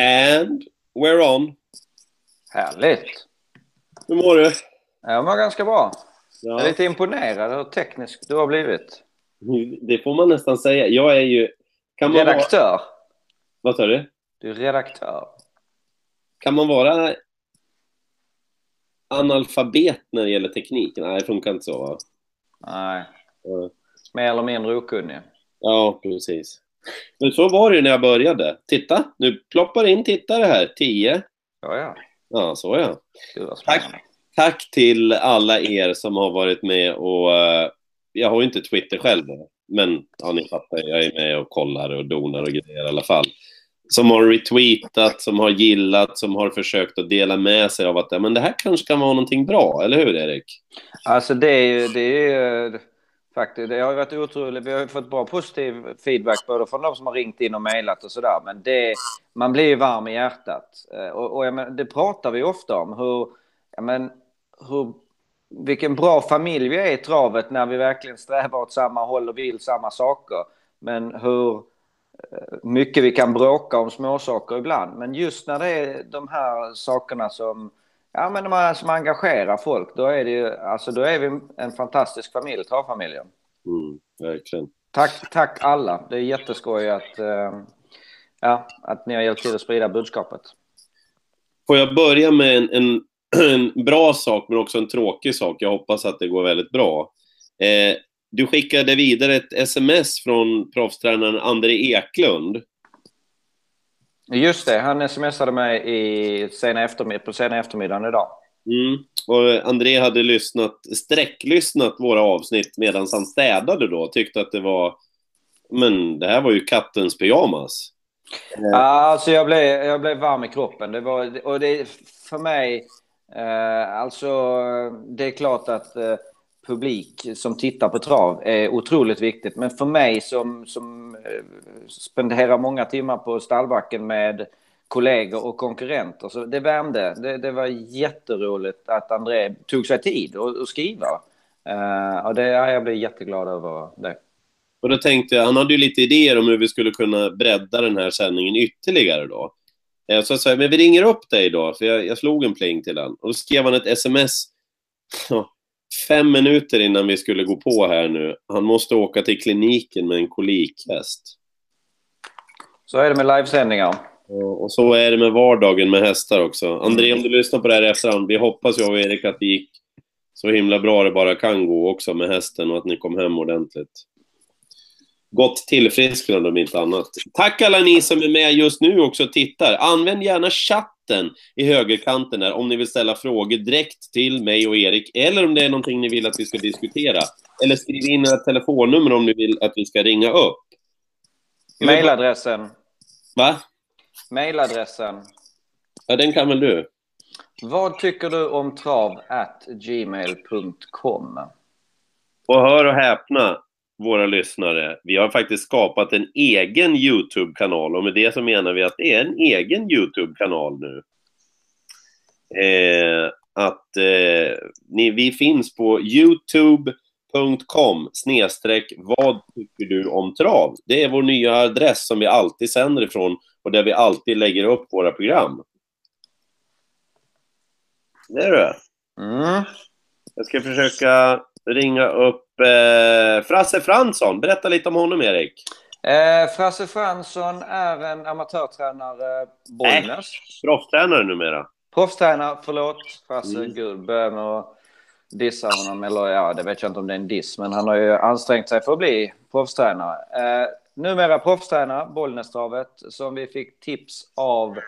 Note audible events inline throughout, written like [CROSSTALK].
And we're on. Härligt. Hur mår du? Jag mår ganska bra. Ja. Jag är lite imponerad hur teknisk du har blivit. Det får man nästan säga. Jag är ju... Kan man vara... Redaktör. Vad sa du? Du är redaktör. Kan man vara analfabet när det gäller teknik? Nej, det funkar inte så va? Nej, Ja. mer eller mindre okunnig. Ja, precis. Men så var det ju när jag började. Titta, nu ploppar in tittare här. 10. Ja, ja. Ja, så ja. Tack. Tack till alla er som har varit med och... eh, jag har ju inte Twitter själv, men ja, ni fattar, jag är med och kollar och donar och grejer i alla fall. Som har retweetat, som har gillat, som har försökt att dela med sig av att ja, men det här kanske kan vara någonting bra, eller hur Erik? Alltså det är ju, det är ju faktiskt, det har ju varit otroligt. Vi har ju fått bra positiv feedback både från de som har ringt in och mejlat och sådär. Men det, man blir ju varm i hjärtat. Eh, och, och jag men, det pratar vi ofta om. Hur, men, hur, vilken bra familj vi är i travet när vi verkligen strävar åt samma håll och vill samma saker. Men hur eh, mycket vi kan bråka om småsaker ibland. Men just när det är de här sakerna som Ja, men de här som engagerar folk, då är, det ju, alltså, då är vi en fantastisk familj, travfamiljen. Mm, verkligen. Tack, tack alla. Det är jätteskoj att, eh, ja, att ni har hjälpt till att sprida budskapet. Får jag börja med en, en, [CLEARS THROAT] en bra sak, men också en tråkig sak. Jag hoppas att det går väldigt bra. Eh, du skickade vidare ett sms från proffstränaren André Eklund. Just det, han smsade mig i sena eftermid- på sena eftermiddagen idag. Mm. Och eh, André hade lyssnat, sträcklyssnat våra avsnitt medan han städade då. Tyckte att det var, men det här var ju kattens pyjamas. Eh. Alltså jag blev, jag blev varm i kroppen. Det var, och det för mig, eh, alltså det är klart att eh, publik som tittar på trav är otroligt viktigt. Men för mig som, som eh, spenderar många timmar på stallbacken med kollegor och konkurrenter, så det värmde. Det, det var jätteroligt att André tog sig tid att skriva. Eh, och det, ja, jag blev jätteglad över det. Och då tänkte jag, han hade ju lite idéer om hur vi skulle kunna bredda den här sändningen ytterligare då. Eh, Så jag sa, men vi ringer upp dig då, för jag, jag slog en pling till han. Och då skrev han ett sms fem minuter innan vi skulle gå på här nu. Han måste åka till kliniken med en kolikhäst. Så är det med livesändningar. Och så är det med vardagen med hästar också. André, om du lyssnar på det här i efterhand, vi hoppas jag och Erik att det gick så himla bra det bara kan gå också med hästen och att ni kom hem ordentligt. Gott tillfrisknande om inte annat. Tack alla ni som är med just nu också och tittar. Använd gärna chatten i högerkanten där om ni vill ställa frågor direkt till mig och Erik eller om det är någonting ni vill att vi ska diskutera. Eller skriv in era telefonnummer om ni vill att vi ska ringa upp. Mailadressen. Va? Mailadressen. Ja, den kan väl du? Vad tycker du om trav at gmail.com? Och hör och häpna, våra lyssnare. Vi har faktiskt skapat en egen YouTube-kanal och med det så menar vi att det är en egen YouTube-kanal nu. Eh, att eh, ni, vi finns på youtube.com snedstreck vad tycker du om trav? Det är vår nya adress som vi alltid sänder ifrån och där vi alltid lägger upp våra program. Det är det. Mm. Jag ska försöka ringa upp eh, Frasse Fransson. Berätta lite om honom, Erik. Eh, Frasse Fransson är en amatörtränare, Bollnäs. Proffstränare numera. Proffstränare, förlåt Frasse, Mm. gud, börjar med att dissa honom. Eller ja, det vet jag inte om det är en diss, men han har ju ansträngt sig för att bli proffstränare. Eh, numera proffstränare, Bollnästravet, som vi fick tips av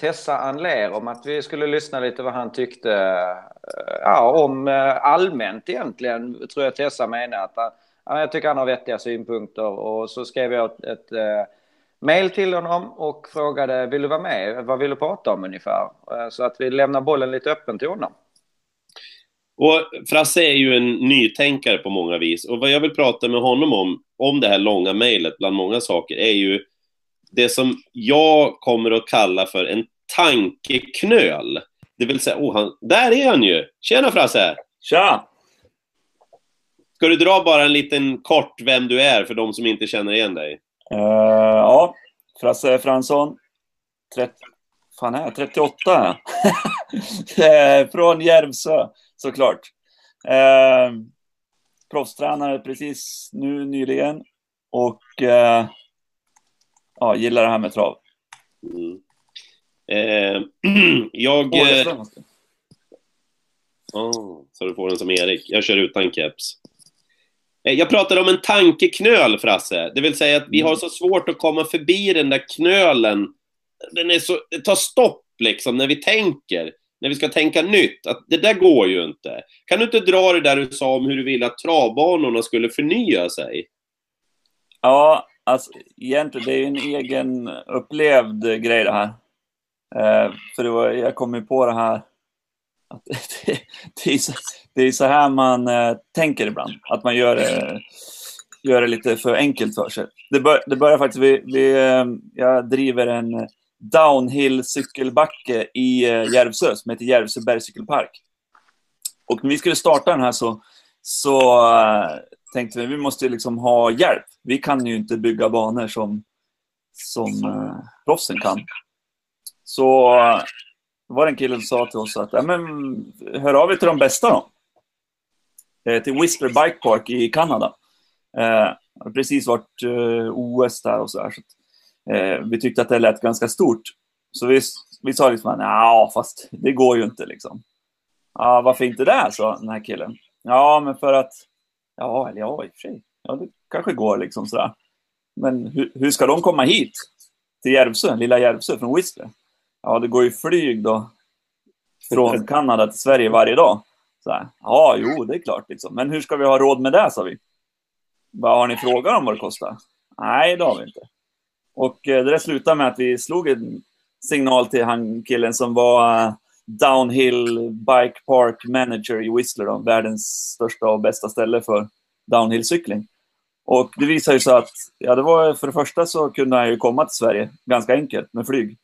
Tessa Anler om att vi skulle lyssna lite vad han tyckte eh, ja, om eh, allmänt egentligen, tror jag Tessa menar. Att han, ja, jag tycker han har vettiga synpunkter och så skrev jag ett, ett mejl till honom och frågade vill du vara med? Vad vill du prata om ungefär? Så att vi lämnar bollen lite öppen till honom. Och Frasse är ju en nytänkare på många vis. Och vad jag vill prata med honom om, om det här långa mejlet, bland många saker, är ju det som jag kommer att kalla för en tankeknöl. Det vill säga, oh, han, där är han ju! Tjena Frasse! Tja! Ska du dra bara en liten kort vem du är för de som inte känner igen dig? Eh, ja, Frasse Fransson. 30, fan är jag? 38. [LAUGHS] Eh, från Järvsö, såklart. Eh, proffstränare precis nu nyligen. Och eh, ja, gillar det här med trav. Mm. Eh, [CLEARS THROAT] jag... Oh, oh, så du får den som Erik. Jag kör utan keps. Eh, jag pratade om en tankeknöl, Frasse. Det vill säga att vi har så svårt att komma förbi den där knölen. Den är så, det tar stopp liksom när vi tänker. När vi ska tänka nytt. Att det där går ju inte. Kan du inte dra det där du sa om hur du ville att travbanorna skulle förnya sig? Ja, alltså egentligen det är en egen upplevd grej det här. Eh, för det var, jag kom ju på det här att [LAUGHS] det, det, är så, det är så här man eh, tänker ibland. Att man gör det, gör det lite för enkelt för sig. Det, bör, det börjar faktiskt, vi, vi, eh, jag driver en downhill cykelbacke i eh, Järvsö som heter Järvsö bergcykelpark. Och när vi skulle starta den här så, så uh, tänkte vi vi måste liksom ha hjälp. Vi kan ju inte bygga banor som, som uh, proffsen kan. Så uh, var det en kille som sa till oss att ja, men, hör av er till de bästa då. Eh, till Whistler Bike Park i Kanada. Eh, precis varit eh, OS där och så här. Så att, eh, vi tyckte att det lät ganska stort. Så vi, vi sa liksom, ja fast det går ju inte liksom. Ja, varför inte det, sa den här killen. Ja, men för att, ja, eller ja, i och för sig. Ja, det kanske går liksom sådär. Men hur, hur ska de komma hit? Till Järvsö, lilla Järvsö från Whistler? Ja, det går ju flyg då från [LAUGHS] Kanada till Sverige varje dag. Så här, ja, jo, det är klart liksom. Men hur ska vi ha råd med det, sa vi. Vad har ni frågat om vad det kostar? Nej, det har vi inte. Och eh, det där slutade med att vi slog en signal till han killen som var eh, Downhill Bike Park Manager i Whistler, då, världens största och bästa ställe för downhillcykling. Och det visade sig att, ja, det var för det första så kunde han ju komma till Sverige ganska enkelt med flyg.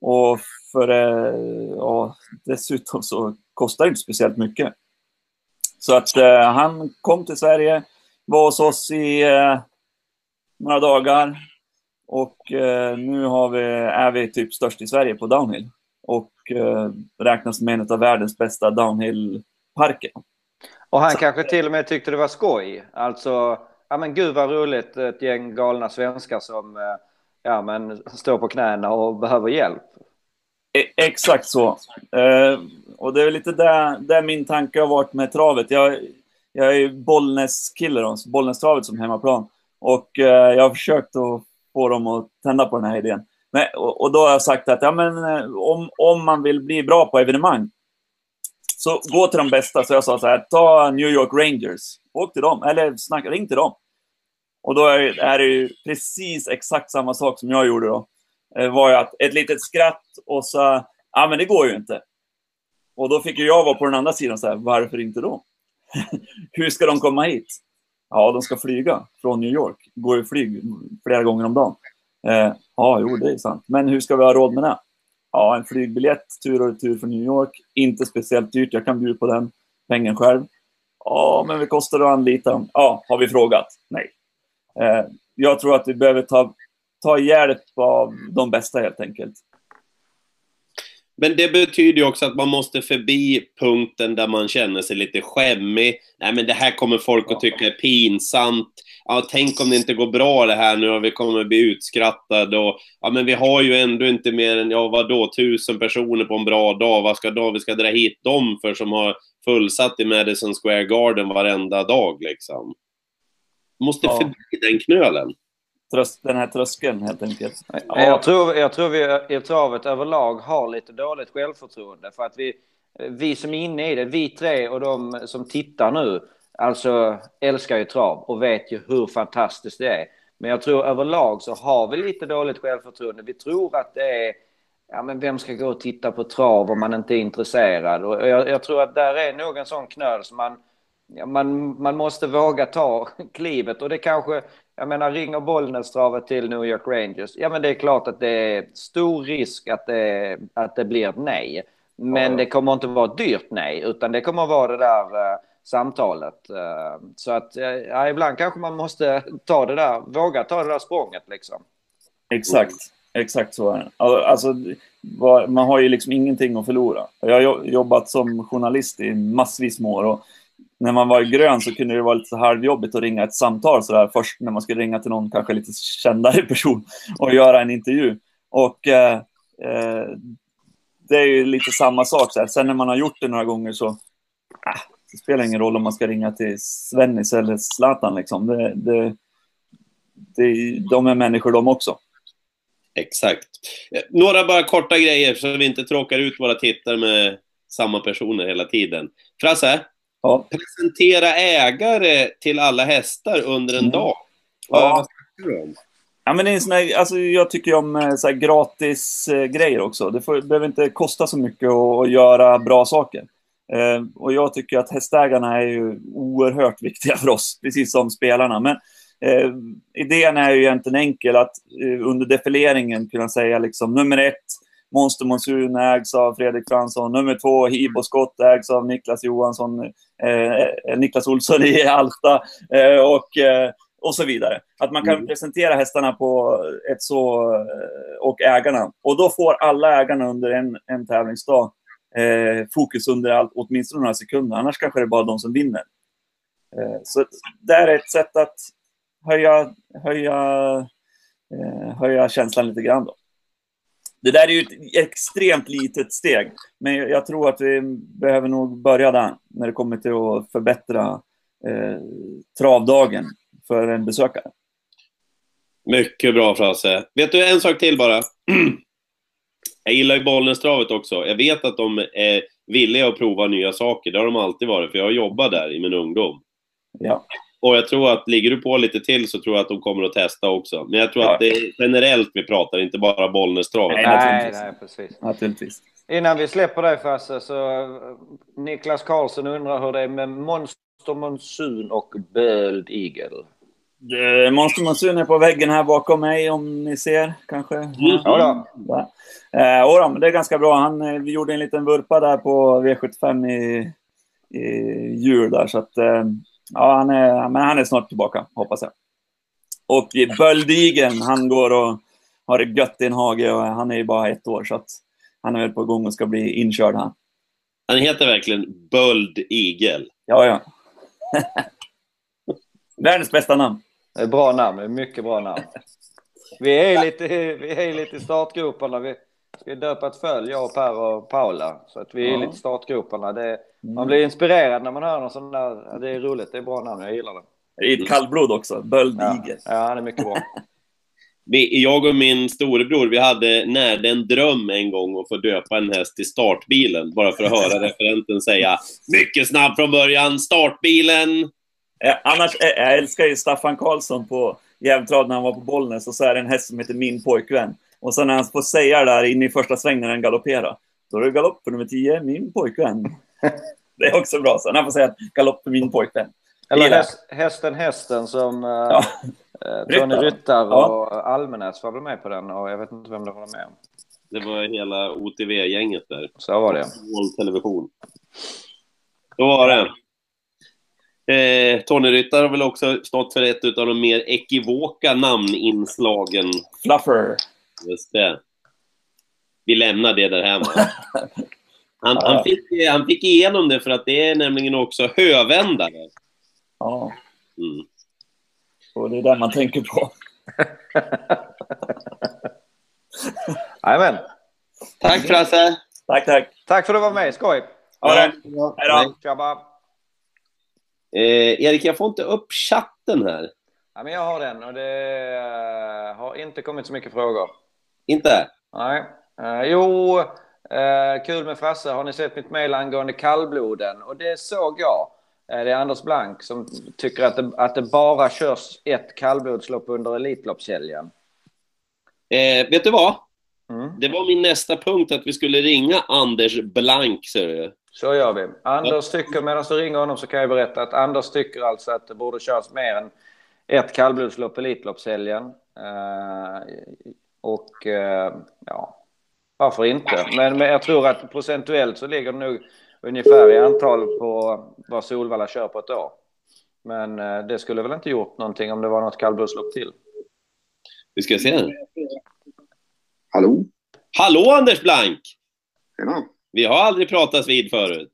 Och för, eh, ja, dessutom så kostar det inte speciellt mycket. Så att eh, han kom till Sverige, var hos oss i eh, några dagar. Och eh, nu vi, är vi typ störst i Sverige på downhill. Och eh, räknas som en av världens bästa downhillparker. Och han så. kanske till och med tyckte det var skoj. Alltså, ja men gud vad roligt, ett gäng galna svenskar som eh, ja, men står på knäna och behöver hjälp. E exakt så. Eh, och det är lite där, där min tanke har varit med travet. Jag, jag är ju Bollnäs-kille, Bollnäs-travet som hemmaplan. Och eh, jag har försökt att få dem att tända på den här idén. Men, och, och, då har jag sagt att ja, men, eh, om, om man vill bli bra på evenemang, så gå till de bästa. Så jag sa så här, ta New York Rangers. Åk till dem, eller snack, ring till dem. Och då är, är det ju precis exakt samma sak som jag gjorde då. Det var ju att ett litet skratt och så, ja men det går ju inte. Och då fick ju jag vara på den andra sidan så här, varför inte då? [LAUGHS] Hur ska de komma hit? Ja, de ska flyga från New York. Går ju flyg flera gånger om dagen. Eh, ja, jo, det är sant. Men hur ska vi ha råd med det? Ja, en flygbiljett tur och retur från New York. Inte speciellt dyrt. Jag kan bjuda på den pengen själv. Ja, men vad kostar det att anlita dem? Ja, har vi frågat? Nej. Eh, jag tror att vi behöver ta ta hjälp av de bästa helt enkelt. Men det betyder ju också att man måste förbi punkten där man känner sig lite skämmig. Nej, men det här kommer folk att tycka är pinsamt. Ja, tänk om det inte går bra det här nu och vi kommer bli utskrattade och ja, men vi har ju ändå inte mer än, ja vadå, tusen personer på en bra dag. Vad ska då vi ska dra hit dem för som har fullsatt i Madison Square Garden varenda dag liksom? Måste ja. förbi den knölen tröst, den här tröskeln helt enkelt. Ja. Jag, tror, jag tror vi i travet överlag har lite dåligt självförtroende för att vi, vi som är inne i det, vi tre och de som tittar nu, alltså älskar ju trav och vet ju hur fantastiskt det är. Men jag tror överlag så har vi lite dåligt självförtroende. Vi tror att det är, ja men vem ska gå och titta på trav om man inte är intresserad? Och jag, jag tror att där är nog en sån knöl som man, ja, man, man måste våga ta [LAUGHS] klivet och det kanske jag menar, ringer Bollnäs-travet till New York Rangers, ja men det är klart att det är stor risk att det, att det blir ett nej. Men ja. det kommer inte vara ett dyrt nej, utan det kommer vara det där uh, samtalet. Uh, så att ja, ibland kanske man måste ta det där, våga ta det där språnget liksom. Exakt. exakt så är det. Alltså, man har ju liksom ingenting att förlora. Jag har jobbat som journalist i massvis med år och när man var grön så kunde det vara lite halvjobbigt att ringa ett samtal så där först när man skulle ringa till någon kanske lite kändare [LAUGHS] person och göra en intervju. Och eh, eh, det är ju lite samma sak. Så här. Sen när man har gjort det några gånger så äh, det spelar ingen roll om man ska ringa till Svennis eller Zlatan. Liksom. Det, det, det, de är människor de också. Exakt. Eh, några bara korta grejer så vi inte tråkar ut våra tittare med samma personer hela tiden. Frasse, ja. presentera ägare till alla hästar under en mm. dag. Ja. Ja, men det är en sån här, alltså, jag tycker om eh, så gratis eh, grejer också. Det, får, det behöver inte kosta så mycket att, att göra bra saker. Eh, och jag tycker att hästägarna är ju oerhört [LAUGHS] viktiga för oss, precis som spelarna. Men eh, idén är ju egentligen enkel, att eh, under defileringen kunna säga liksom nummer ett, Monster Monsun ägs av Fredrik Fransson. Nummer två, Hibo Skott ägs av Niklas Johansson, eh, Niklas Olsson i Alta. Eh, och, eh, och så vidare. Att man kan mm. presentera hästarna på ett så, och ägarna. Och då får alla ägarna under en, en tävlingsdag eh, fokus under allt, åtminstone några sekunder. Annars kanske det är bara de som vinner. Eh, så det är ett sätt att höja, höja, eh, höja känslan lite grann. Då. Det där är ju ett extremt litet steg, men jag tror att vi behöver nog börja där när det kommer till att förbättra eh, travdagen för en besökare. Mycket bra Frasse. Vet du en sak till bara? [CLEARS THROAT] Jag gillar ju Bollnästravet också. Jag vet att de är villiga att prova nya saker. Det har de alltid varit, för jag har jobbat där i min ungdom. Ja. Och jag tror att ligger du på lite till så tror jag att de kommer att testa också. Men jag tror ja. att det är generellt vi pratar, inte bara Bollnästravet. Nej, nej, nej, precis. Naturligtvis. Innan vi släpper dig Frasse, så Niklas Karlsson undrar hur det är med Monster Monsun och Böld Eagle. Eh, Monster Monsun är på väggen här bakom mig om ni ser kanske. Mm. Ja, då. Eh, då, det är ganska bra. Han, eh, vi gjorde en liten vurpa där på V75 i, i jul där så att eh, ja, han är, men han är snart tillbaka hoppas jag. Och Böldigen, han går och har det gött i en hage och han är ju bara ett år så att han är väl på gång och ska bli inkörd här. Han heter verkligen Böld Igel. Ja, ja. [LAUGHS] Världens bästa namn. Det är bra namn, mycket bra namn. Vi är lite, vi är lite i startgroparna. Vi ska döpa ett följ, jag och Per och Paula. Så att vi är ja. lite startgroparna. Det, mm. Man blir inspirerad när man hör någon sån där. Det är roligt, det är bra namn, jag gillar det. Det är ett kallblod också, Böldiger. Ja. ja, han är mycket bra. [LAUGHS] Vi, jag och min storebror, vi hade närde en dröm en gång att få döpa en häst till startbilen, bara för att höra [LAUGHS] referenten säga mycket snabb från början, startbilen! Eh, annars, eh, jag älskar ju Staffan Karlsson på Jävtrav när han var på Bollnäs och så är det en häst som heter Min pojkvän. Och sen när han får säga det där inne i första svängen när den galopperar. Då är det galopp för nummer 10, Min pojkvän. [LAUGHS] det är också bra. Sen han får säga galopp för Min pojkvän. Eller häst, Hästen Hästen som eh, ja. eh, Tony Ryttar och ja. Almenäs var väl med på den och jag vet inte vem det var med om. Det var hela OTV-gänget där. Så var det. Television. Så var det. Eh, Tony Ryttar har väl också stått för ett av de mer ekivoka namninslagen. Fluffer. Just det. Vi lämnar det där hemma. [LAUGHS] Han, ja. han, fick, han fick igenom det för att det är nämligen också hövändare. Ja. Mm. Och det är det man tänker på. [LAUGHS] Jajamän. Tack Frasse. Tack, tack. Tack för att du var med. Skoj. Ja, Hej då. Eh, Erik, jag får inte upp chatten här. Ja, men jag har den och det uh, har inte kommit så mycket frågor. Inte? Nej. Uh, jo, uh, kul med Frasse. Har ni sett mitt mejl angående kallbloden? Och det såg jag. det är Anders Blank som tycker att det, att det bara körs ett kallblodslopp under Elitloppshelgen. Eh, vet du vad? Mm. Det var min nästa punkt, att vi skulle ringa Anders Blank, ser. Så gör vi. Anders tycker, medan du ringer honom så kan jag berätta att Anders tycker alltså att det borde köras mer än ett kallblodslopp Elitloppshelgen. Eh, och eh, ja, varför inte? Men, men jag tror att procentuellt så ligger det nog ungefär i antal på vad Solvalla kör på ett år. Men eh, det skulle väl inte gjort någonting om det var något kallblodslopp till. Vi ska se. Hallå? Hallå Anders Blank! Tjena. Vi har aldrig pratats vid förut.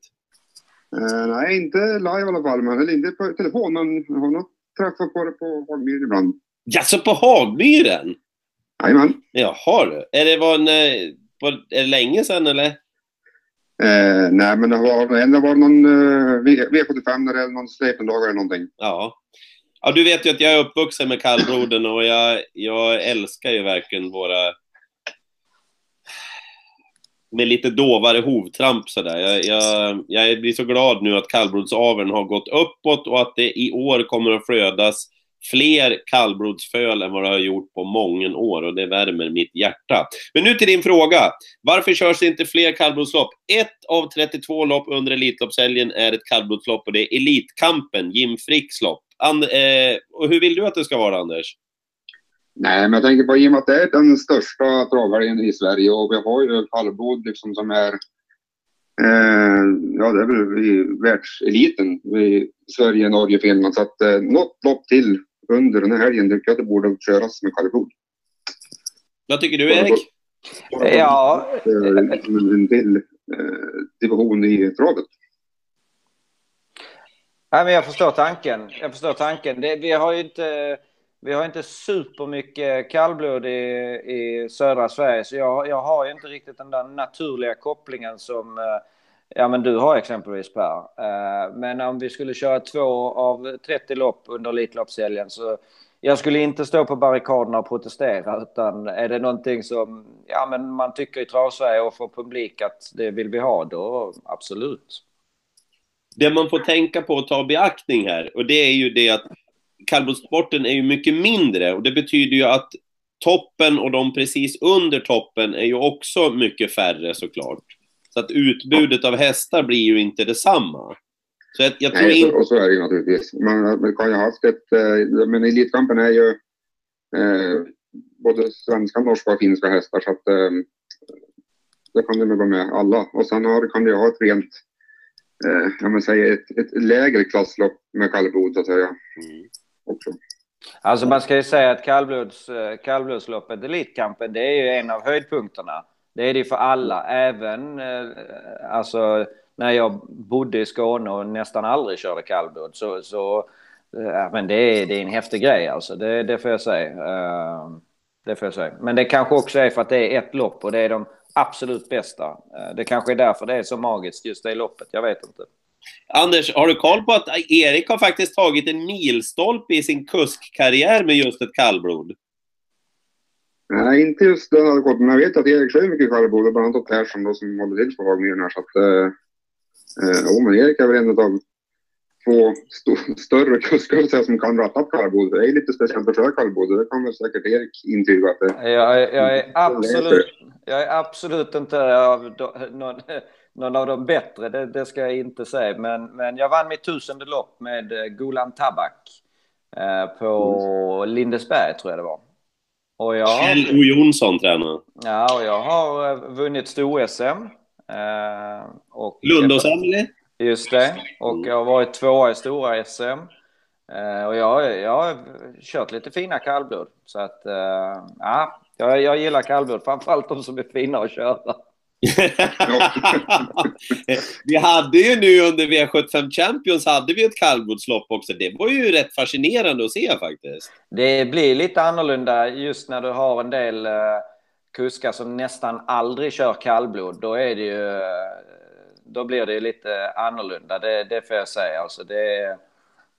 Eh, nej, inte live i alla fall, men, eller inte på telefon, men jag har nog träffat på det på Hagmyr ibland. Jaså, på Hagmyren? Jajamän. Jaha du. Är det, var en, eh, var, är det länge sedan eller? Eh, nej, men det var, det var någon eh, V- V75 när det är någon släpendag eller någonting. Ja. Ja, du vet ju att jag är uppvuxen med kallbloden och jag, jag älskar ju verkligen våra... Med lite dovare hovtramp sådär. Jag, jag, jag blir så glad nu att kallblodsaveln har gått uppåt och att det i år kommer att flödas fler kallblodsföl än vad det har gjort på många år och det värmer mitt hjärta. Men nu till din fråga. Varför körs det inte fler kallblodslopp? Ett av 32 lopp under Elitloppshelgen är ett kallblodslopp och det är Elitkampen, Jim Fricks lopp. And, eh, och hur vill du att det ska vara, Anders? Nej, men jag tänker på i och med att det är den största travhelgen i Sverige och vi har ju kallblod liksom som är eh, ja, det är väl i världseliten i Sverige, Norge, Finland. Så att eh, något lopp till under den här helgen tycker jag att det borde köras med kallblod. Vad tycker du, Erik? Ja, Eh, en, en till eh, division i travet. Nej, men jag förstår tanken. Jag förstår tanken. Det, vi har ju inte, vi har inte supermycket kallblod i, i södra Sverige, så jag, jag har ju inte riktigt den där naturliga kopplingen som eh, ja, men du har exempelvis Per. Eh, men om vi skulle köra två av 30 lopp under Elitloppshelgen så jag skulle inte stå på barrikaderna och protestera, utan är det någonting som ja, men man tycker i Travsverige och från publik att det vill vi ha, då absolut. Det man får tänka på och ta i beaktning här, och det är ju det att kallblodssporten är ju mycket mindre och det betyder ju att toppen och de precis under toppen är ju också mycket färre såklart. Så att utbudet av hästar blir ju inte detsamma. Så jag, jag Nej, så, och så är det ju naturligtvis. Man, man kan ju ha haft ett, eh, men Elitkampen är ju eh, både svenska, norska och finska hästar så att eh, det kan du vara med alla. Och sen har, kan du ju ha ett rent, eh, jag vill säga ett, ett lägre klasslopp med kallblod så att säga. Också. Alltså man ska ju säga att kallblods, eh, kallblodsloppet, Elitkampen, det är ju en av höjdpunkterna. Det är det för alla, även eh, alltså när jag bodde i Skåne och nästan aldrig körde kallblod så, så eh, men det är, det är en häftig grej alltså, det, det får jag säga. Det får jag säga. Men det kanske också är för att det är ett lopp och det är de absolut bästa. Det kanske är därför det är så magiskt just det loppet, jag vet inte. Anders, har du koll på att Erik har faktiskt tagit en milstolpe i sin kuskkarriär med just ett kallblod? Nej, inte just den hade gått, men jag vet att Erik kör mycket kallblod bland annat Persson då som håller till på Hagmyren här så att eh, jo, men Erik är väl en av två st större kuskar säga, som kan ratta på kallblod. Det är lite speciellt att köra kallblod, det kan väl säkert Erik intyga att det Jag, är- jag, är, absolut, jag är absolut inte av någon, någon av de bättre, det, det ska jag inte säga. Men, men jag vann mitt tusende lopp med eh, Gulan Tabak eh, på Lindesberg, tror jag det var. Och jag, Kjell O. Jonsson tränar. ja, och jag har eh, vunnit stor-SM. Eh, och- Lundås Emily. Just det. Och jag har varit tvåa i stora SM. Eh, och jag, jag har kört lite fina kallblod. Så att, eh, ja, jag, jag gillar kallblod. Framförallt de som är fina att köra. Vi hade ju nu under V75 Champions hade vi ett kallblodslopp också. Det var ju rätt fascinerande att se faktiskt. Det blir lite annorlunda just när du har en del eh, kuskar som nästan aldrig kör kallblod. Då är det ju... eh, Då blir det lite annorlunda, det, det får jag säga. Alltså det,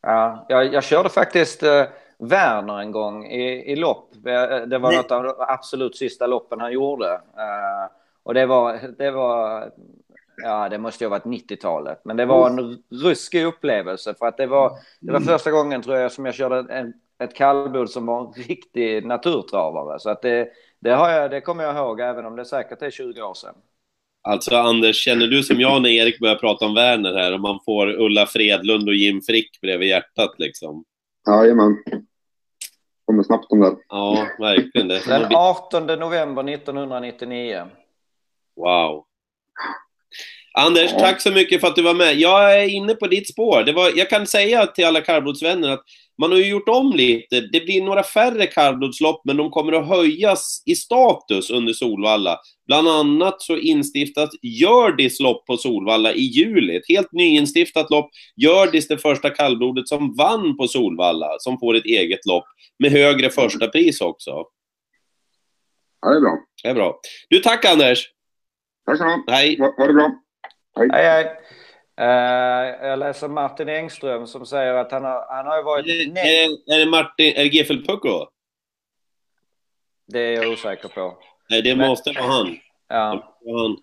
ja, jag, jag körde faktiskt eh, Werner en gång i, i lopp. Det var Nej. något av de absolut sista loppen han gjorde. Eh, Och det var... Det var Ja, det måste ju ha varit 90-talet. Men det var en ruskig upplevelse för att det var, det var första gången tror jag som jag körde en, ett kallblod som var en riktig naturtravare. Så att det, det, har jag, det kommer jag ihåg även om det säkert är 20 år sedan. Alltså Anders, känner du som jag när Erik börjar prata om Werner här och man får Ulla Fredlund och Jim Frick bredvid hjärtat liksom? Jajamän. Kommer snabbt de där. Ja, verkligen. Det Den bli- 18 november 1999. Wow. Anders, Ja. tack så mycket för att du var med. Jag är inne på ditt spår. Det var, jag kan säga till alla kallblodsvänner att man har ju gjort om lite. Det blir några färre kallblodslopp, men de kommer att höjas i status under Solvalla. Bland annat så instiftas Hjördis lopp på Solvalla i juli. Ett helt nyinstiftat lopp. Hjördis, det första kallblodet som vann på Solvalla, som får ett eget lopp med högre första pris också. Ja, det är bra. Det är bra. Du, tack Anders! Tack så mycket. Hej! Ha, ha det bra. Hej, hej. Eh, jag läser Martin Engström som säger att han har, han har varit... Är, är, är det Martin, är det Pucko? det är jag osäker på. Nej, det Men- måste vara han. Ja. Han.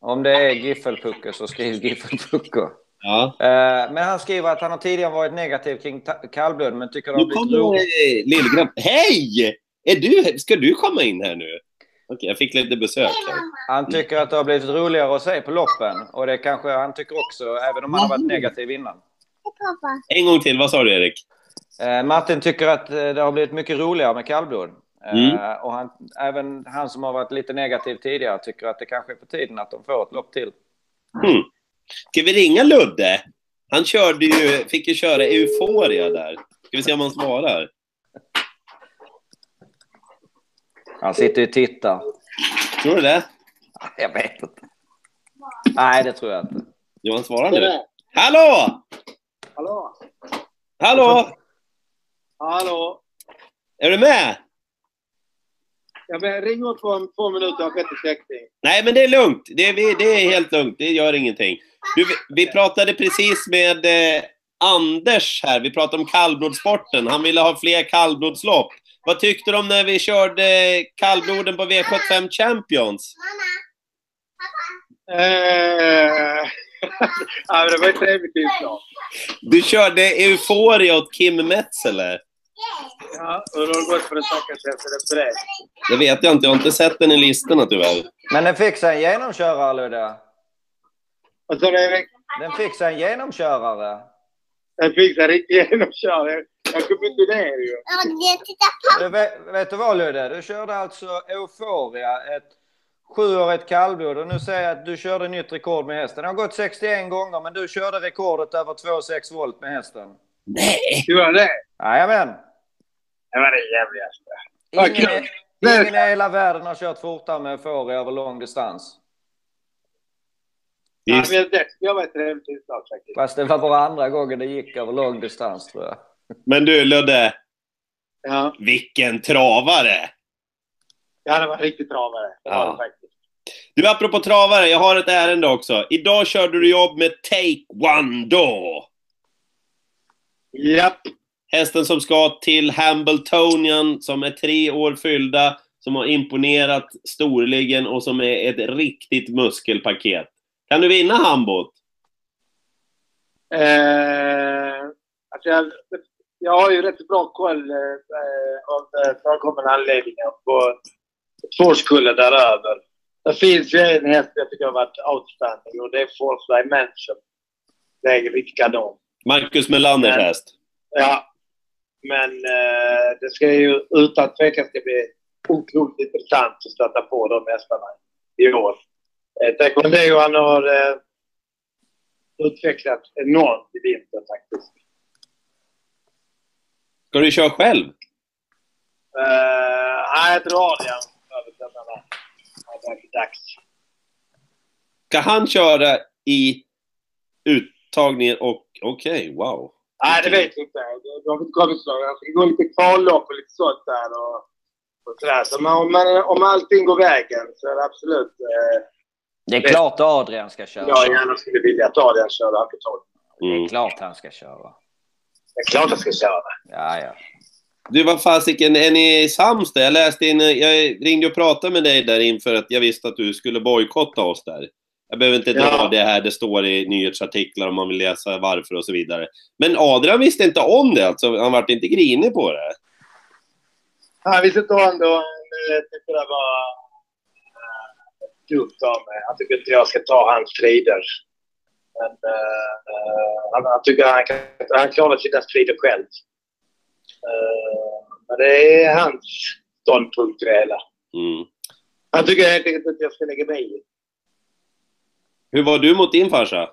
Om det är Giffelpucko så skriv Giffelpucko. Ja. Eh, men han skriver att han har tidigare varit negativ kring kallblod men tycker det har Nu blivit kommer roligt. eh, Lill-Grabb. Hej! Är du, ska du komma in här nu? Okej, jag fick lite besök här. Han tycker att det har blivit roligare att se på loppen. Och det kanske han tycker också, även om han har varit negativ innan. En gång till, vad sa du Erik? Eh, Martin tycker att eh, det har blivit mycket roligare med kallblod. Eh, Mm. Och han, även han som har varit lite negativ tidigare tycker att det kanske är på tiden att de får ett lopp till. Hmm. Ska vi ringa Ludde? Han körde ju, fick ju köra Euforia där. Ska vi se om han svarar? Han sitter ju och tittar. Tror du det? [LAUGHS] Jag vet inte. Nej, det tror jag inte. Jo, han svarar nu. Hallå! Hallå? Hallå! Hallå? Är du med? Jag vill ringa upp om två minuter. Jag har bättre täckning. Nej, men det är lugnt. Det är, vi- det är helt lugnt. Det gör ingenting. Du, vi- vi pratade precis med eh, Anders här. Vi pratade om kallblodssporten. Han ville ha fler kallblodslopp. Vad tyckte du om när vi körde kallbloden på V75 Champions? Eh, [LAUGHS] ja, det var ett trevligt inslag. Du körde Euforia åt Kim Metzeler. Ja, hur har det gått för den stackars efter det? Det vet jag inte. Jag har inte sett den i listorna tyvärr. Men den fick sig en genomkörare, Ludde. Vad sa du Erik? Den fick sig en genomkörare. Jag fick en riktig genomkörning. Jag kom inte ner ju. Du, vet, vet du vad Ludde? Du körde alltså Euphoria, ett sjuårigt kallblod och nu säger jag att du körde nytt rekord med hästen. Det har gått 61 gånger men du körde rekordet över 2,6 volt med hästen. Nej! Gjorde han det? Jajamän. Det var det jävligaste. Ingen, ingen i hela världen har kört fortare med Euphoria över lång distans. Ja, Visst. men det jag var ett trevligt inslag faktiskt. Fast det var bara andra gången det gick över lång distans tror jag. Men du Ludde, Ja, vilken travare! ja det var riktigt travare. Det var Ja. det faktiskt. Du, apropå travare, jag har ett ärende också. Idag körde du jobb med Take One då. Japp. Hästen som ska till Hambletonian, som är tre år fyllda, som har imponerat storligen och som är ett riktigt muskelpaket. Kan du vinna Hambot? Eh, alltså jag, jag har ju rätt bra koll eh, av eh, förekommande anledningar på två skullar däröver. Det finns ju en häst jag tycker har varit outstanding och det är Force Dimension. Det är riktigt kanon. Marcus Melanders häst. Ja. Men eh, det ska ju utan tvekan ska bli otroligt intressant att stöta på de hästarna i år. Eh, Taekwondo han har eh, utvecklat enormt i vinter faktiskt. Ska du köra själv? Eh, Nej, jag över tränarna. Det är dags. Ska han köra i uttagningen och... Okej, wow. Nej, det vet jag inte. Det har inte kommit så. Jag ska gå lite kvallopp och lite sånt där. Och, och sådär. Så man, om, man, om allting går vägen så är det absolut... Eh, Det är klart Adrian ska köra. jag gärna skulle vilja att Adrian körde Alcatraz. Det Mm. är klart han ska köra. Det är klart jag ska köra. Ja, ja. Du, vad fasiken, är ni sams där? Jag läste in, jag ringde och pratade med dig där inför att jag visste att du skulle bojkotta oss där. Jag behöver inte dra Ja. det här, det står i nyhetsartiklar om man vill läsa varför och så vidare. Men Adrian visste inte om det alltså, han vart inte grinig på det. Han visste inte om det och han eh, tyckte det var eh, dumt av mig. Han tycker inte jag ska ta hans strider. Men eh, han, han tycker han, kan, han klarar sina strider själv. Eh, men det är hans ståndpunkt i det hela. Mm. Han tycker helt enkelt att jag ska lägga mig i. Hur var du mot din farsa?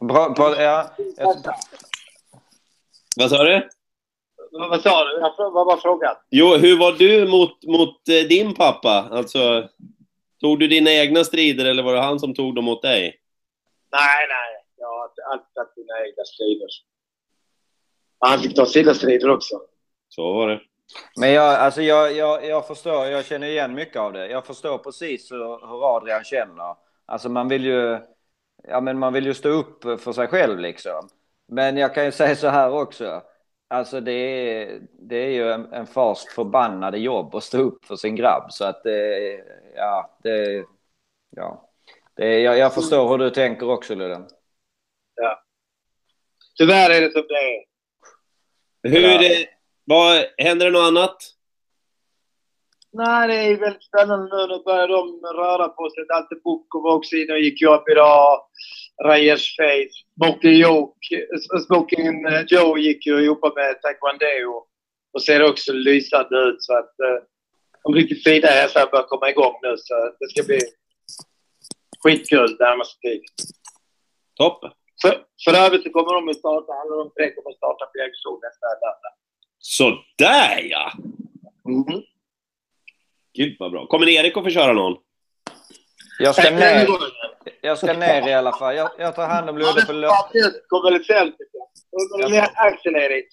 Bra, bra, ja, jag, Vad sa du? Vad vad sa du? Jag var frågan? Jo, hur var du mot, mot eh, din pappa? Alltså, tog du dina egna strider eller var det han som tog dem mot dig? Nej, nej. Jag har alltid tagit mina egna strider. Han fick ta sina strider också. Så var det. Men jag, alltså jag, jag, jag förstår, jag känner igen mycket av det. Jag förstår precis hur, hur Adrian känner. Alltså man vill ju, ja men man vill ju stå upp för sig själv liksom. Men jag kan ju säga så här också. Alltså det är, det är ju en, en fars förbannade jobb att stå upp för sin grabb. Så att det, ja, det, ja. Det, jag, jag förstår hur du tänker också Ludde. Tyvärr är det som det är. Hur, Ja. eh, vad, händer det något annat? Nej, det är väldigt spännande nu. Nu börjar de röra på sig. Dante Bukko var också inne och gick upp idag. Reyes Face. Smoking Joe, eh, Joe gick ju och jobbade med taekwondo och ser också lysande ut. Så att eh, de riktigt fina hästarna börjar komma igång nu. Så det ska bli skitkul närmaste tiden. Toppen. För, för övrigt så kommer de att starta, alla de tre kommer att starta på Jägersro nästa lördag. Sådär ja! Mm. Gud vad bra. Kommer Erik att få köra någon? Jag ska ner, jag ska ner i alla fall. Jag, jag tar hand om Ludde på lördag. Det är mer Axel, Erik.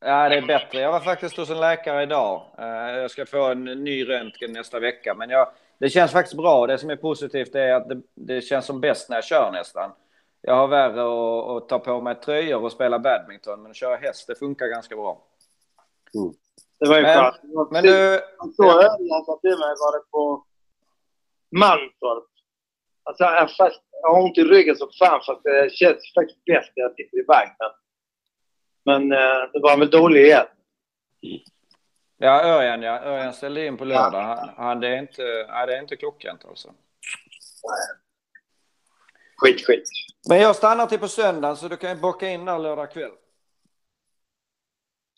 Ja, det är bättre. Jag var faktiskt hos en läkare idag. Eh, Jag ska få en ny röntgen nästa vecka. Men jag, det känns faktiskt bra. Det som är positivt är att det, det känns som bäst när jag kör nästan. Jag har värre att, att ta på mig tröjor och spela badminton. Men att köra häst, det funkar ganska bra. Det var ju Men- skönt. Men du... Så Örjan sa till mig varit på Mantorp. Alltså, jag, fast, jag har ont i ryggen som fan fast det känns faktiskt bäst när jag sitter i vagnen. Men eh, det var väl dålig igen. Ja, Örjan ja. Örjan ställde in på lördag. Han, han, det, är inte, nej, det är inte klockrent alltså. Skit, skit. Men jag stannar till på söndagen så du kan ju bocka in där lördag kväll.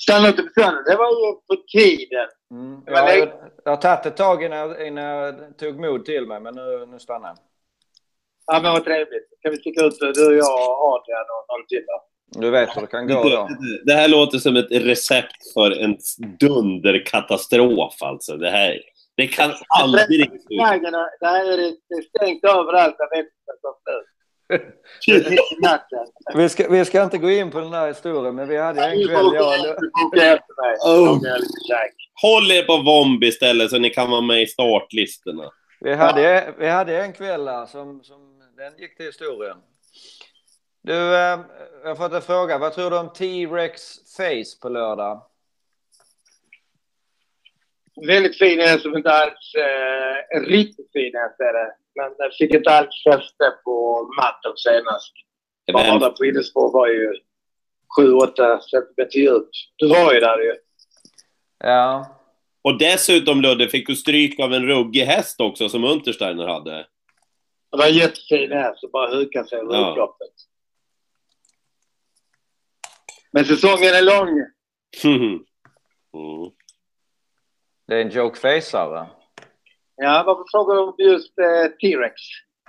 Stanna inte på söndag. Det var ju på tiden. Mm. Det var jag, jag har tagit ett tag innan, jag- innan jag tog mod till mig, men nu, nu stannar jag. Ja, men vad trevligt. Kan vi sticka ut du, jag, Adrian och någon till då? Du vet hur det kan gå då. Det här låter som ett recept för en dunderkatastrof alltså. Det här det kan aldrig det, det är stängt överallt. Jag vet inte vad. Det Vi ska, vi ska inte gå in på den här historien, men vi hade en kväll, jag. Oh. Håll er på Vomb istället så ni kan vara med i startlistorna. vi hade, vi hade en kväll där som, som den gick till historien. Du, eh, jag har fått en fråga. Vad tror du om T-Rex Face på lördag? Väldigt fin häst som inte alls... Eh, riktigt fin häst är det. Men den fick inte alls fäste på matten senast. Bara på innerspår var ju 7-8 centimeter djupt. Du var ju där ju. Ja, och dessutom Ludde fick du stryk av en ruggig häst också som Untersteiner hade. Det var en jättefin häst som bara hukade sig över Ja. upploppet. Men säsongen är lång. [LAUGHS] mm. det är en joke faceare. Ja, varför frågar du om just eh, T-Rex?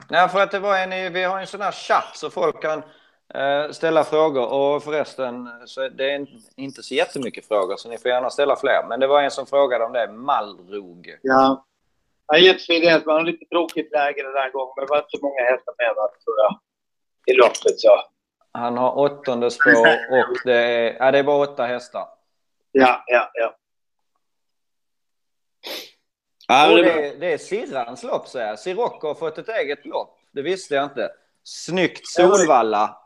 Nej, för att det var en, vi har en sån här chatt så folk kan eh, ställa frågor. Och förresten, så det är inte så jättemycket frågor så ni får gärna ställa fler. Men det var en som frågade om det, Malrog. Ja. Ja, jättefin häst. Man har lite tråkigt läge den här gången. Men det var inte så många hästar med tror jag. I loppet så. Han har åttonde spår och det är, ja, det är bara åtta hästar. Ja, ja, ja. Ja, det, det, är- det är Sirrans lopp säger jag. Sirocco har fått ett eget lopp. Det visste jag inte. Snyggt Solvalla.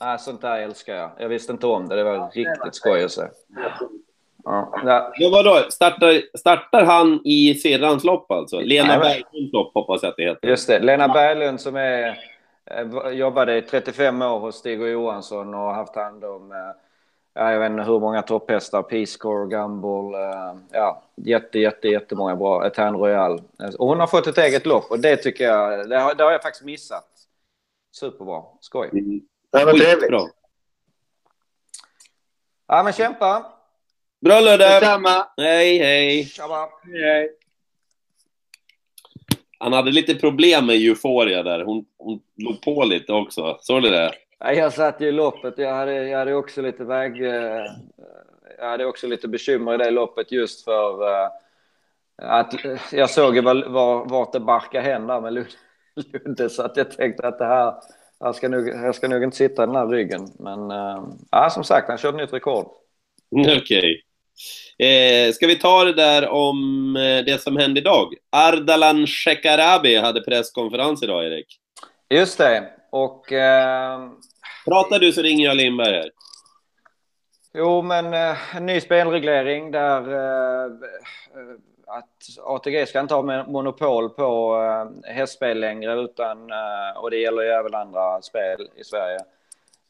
Nej, sånt där älskar jag. Jag visste inte om det. Det var riktigt skoj att se. Ja. Ja. men vadå? Startar, startar han i Sirrans lopp alltså? Lena men- Berglunds lopp hoppas jag att det heter. Just det. Lena Berglund som är, eh, jobbade i 35 år hos Stig och Johansson och haft hand om eh, ja, jag vet inte hur många topphästar, Peace Gumball, eh, ja, jätte, jätte, jättemånga bra, Etern Royal. Och hon har fått ett eget lopp och det tycker jag, det har, det har jag faktiskt missat. Superbra, skoj. Mm. Det var trevligt. Skitbra. Ja men kämpa! Bra Ludde! Detsamma. Hej, hej! Tjaba. Hej. han hade lite problem med Euphoria där. Hon, hon låg på lite också. Såg du det? Ja, jag satt ju i loppet. Jag hade, jag hade också lite väg... eh, Jag hade också lite bekymmer i det loppet just för eh, att jag såg ju var, var, vart det barkade hän där med Lunde så att jag tänkte att det här, jag ska nog, jag ska nog inte sitta i den här ryggen. Men eh, ja, som sagt, han körde nytt rekord. Okej. Eh, ska vi ta det där om det som hände idag? Ardalan Shekarabi hade presskonferens idag, Erik. Just det. Och eh, Pratar du så ringer jag Lindberg här. Jo, men eh, en ny spelreglering där eh, eh, att ATG ska inte ha mon- monopol på eh, hästspel längre utan, eh, och det gäller ju även andra spel i Sverige.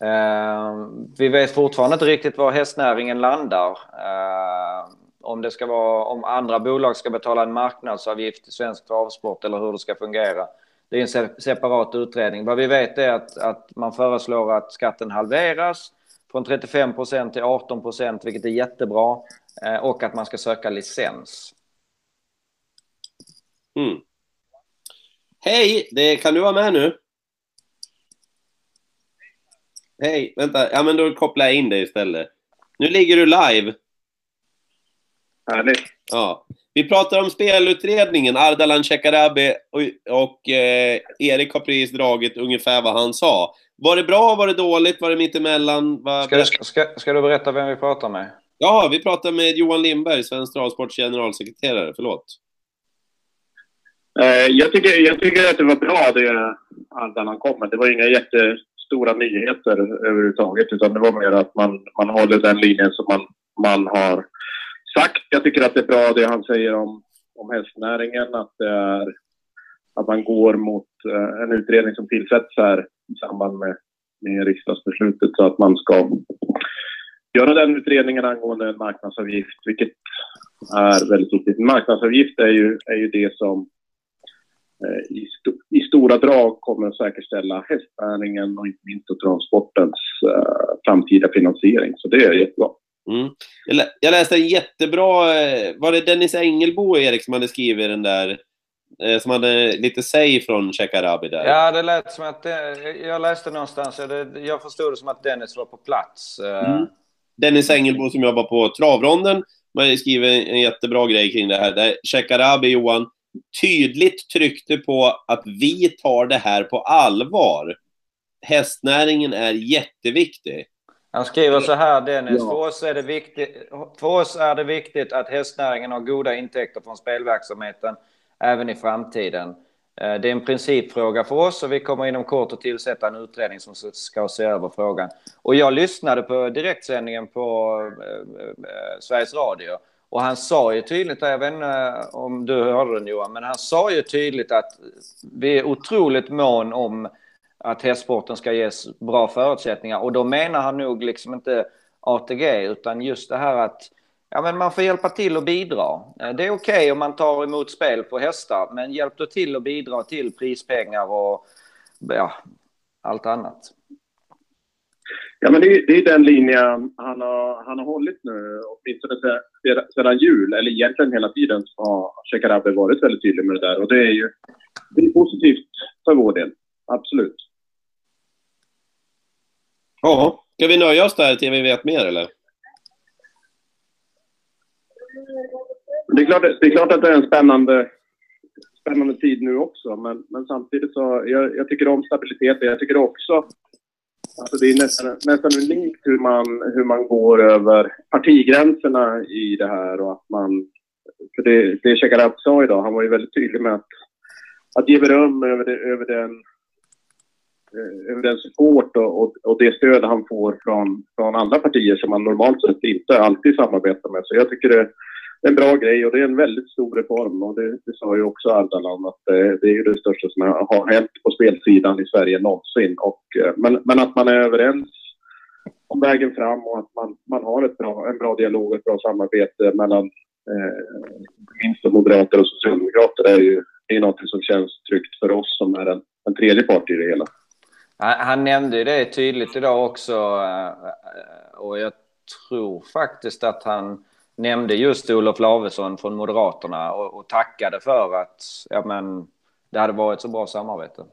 Eh, vi vet fortfarande inte riktigt var hästnäringen landar. Eh, om det ska vara, om andra bolag ska betala en marknadsavgift till svensk travsport eller hur det ska fungera. Det är en se- separat utredning. Vad vi vet är att, att man föreslår att skatten halveras från 35 procent till 18 procent, vilket är jättebra. Eh, och att man ska söka licens. Mm. Hej, det, kan du vara med nu? Hej, vänta. Ja, men då kopplar jag in dig istället. Nu ligger du live. Härligt. Ja. Vi pratar om spelutredningen. Ardalan Shekarabi och, och eh, Erik har precis dragit ungefär vad han sa. Var det bra, var det dåligt, var det mittemellan? Var... Ska, du- ska, ska du berätta vem vi pratar med? Ja, vi pratar med Johan Lindberg, Svensk Travsports generalsekreterare. Förlåt. Eh, Jag tycker, jag tycker att det var bra det Ardalan kom med. Det var inga jättestora nyheter överhuvudtaget utan det var mer att man, man håller den linjen som man, man har sagt. Jag tycker att det är bra det han säger om, om hästnäringen, att, det är, att man går mot eh, en utredning som tillsätts här i samband med, med riksdagsbeslutet så att man ska göra den utredningen angående en marknadsavgift, vilket är väldigt viktigt. En marknadsavgift är ju, är ju det som eh, i, st i stora drag kommer att säkerställa hästnäringen och inte minst då travsportens eh, framtida finansiering. Så det är jättebra. Mm. Jag, lä- jag läste en jättebra... eh, Var det Dennis Engelbo, Erik, som hade skrivit den där? eh, Som hade lite säg från Shekarabi där. Ja, det lät som att... Det, jag läste någonstans, ja, det, jag förstod det som att Dennis var på plats. Eh, Mm. Dennis Engelbo som jobbar på Travronden man har skrivit en jättebra grej kring det här. Där Shekarabi, Johan, tydligt tryckte på att vi tar det här på allvar. Hästnäringen är jätteviktig. Han skriver så här, Dennis. Ja. För, oss är det viktigt, för oss är det viktigt att hästnäringen har goda intäkter från spelverksamheten även i framtiden. Eh, Det är en principfråga för oss och vi kommer inom kort att tillsätta en utredning som ska se över frågan. Och jag lyssnade på direktsändningen på eh, eh, Sveriges Radio och han sa ju tydligt, jag vet inte om du hörde den Johan, men han sa ju tydligt att vi är otroligt mån om att hästsporten ska ges bra förutsättningar. Och då menar han nog liksom inte ATG, utan just det här att ja, men man får hjälpa till och bidra. Eh, det är okej om man tar emot spel på hästar, men hjälp då till och bidra till prispengar och ja, allt annat. Ja, men det, är- det är den linjen han har, han har hållit nu, åtminstone sedan- sedan jul, eller egentligen hela tiden, så har Shekarabi varit väldigt tydlig med det där. Och det är ju det är positivt för vår del, absolut. Ja, ska vi nöja oss där till vi vet mer eller? Det är klart, det är klart att det är en spännande, spännande tid nu också, men, men samtidigt så, jag, jag tycker om stabilitet. Jag tycker också, alltså det är nästan, nästan unikt hur man, hur man går över partigränserna i det här och att man, för det, det Shekarabi sa idag, han var ju väldigt tydlig med att, att ge beröm över, det, över den Eh, hur den support och, och, och det stöd han får från, från andra partier som man normalt sett inte alltid samarbetar med. Så jag tycker det, är en bra grej och det är en väldigt stor reform och det, det sa ju också Ardalan att det, det är ju det största som har hänt på spelsidan i Sverige någonsin. Och, eh, men, men att man är överens om vägen fram och att man, man har ett bra, en bra dialog och ett bra samarbete mellan eh, minst moderater och socialdemokrater är ju det är något som känns tryggt för oss som är en, en tredje part i det hela. Han, nämnde ju det tydligt idag också eh, och jag tror faktiskt att han nämnde just Olof Lavesson från Moderaterna och, och tackade för att ja, men, det hade varit så bra samarbete.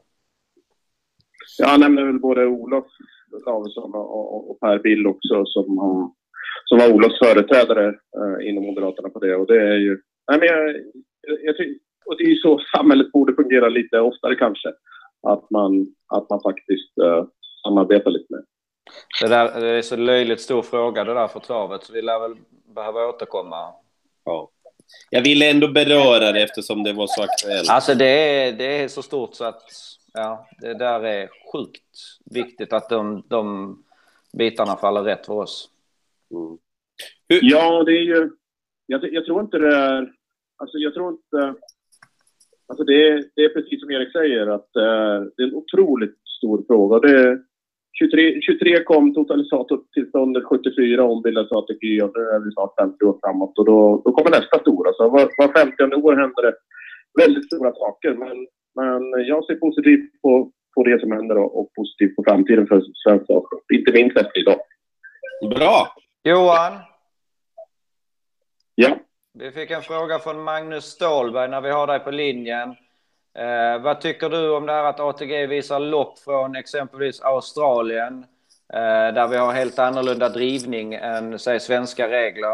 Ja, han nämnde väl både Olof Lavesson och, och Per Bill också som, som var Olofs företrädare eh, inom Moderaterna på det. Och det är ju... Nej, men jag, jag, jag, och det är ju så samhället borde fungera lite oftare kanske. Att man, att man faktiskt eh, samarbetar lite mer. Det, där, det är så löjligt stor fråga det där för travet, så vi lär väl behöva återkomma. Ja. Jag ville ändå beröra det eftersom det var så aktuellt. Alltså det är, det är så stort så att ja, det där är sjukt viktigt att de, de bitarna faller rätt för oss. Mm. Ja, det är ju... Jag, jag, tror inte det är... Alltså jag tror inte... Alltså det är, det är precis som Erik säger att eh, det är en otroligt stor fråga. Det är, 23, 23 kom totalisatortillståndet 74 ombildades ATG och nu är vi snart 50 år framåt och då, då kommer nästa stora. Så var, var 50 år händer det väldigt stora saker. Men, men jag ser positivt på, på det som händer och, och positivt på framtiden för svensk avskott. Inte minst efter idag. Bra! Johan? Ja? Vi fick en fråga från Magnus Stålberg när vi har dig på linjen. Eh, vad tycker du om det här att ATG visar lopp från exempelvis Australien? Eh, där vi har helt annorlunda drivning än säg, svenska regler.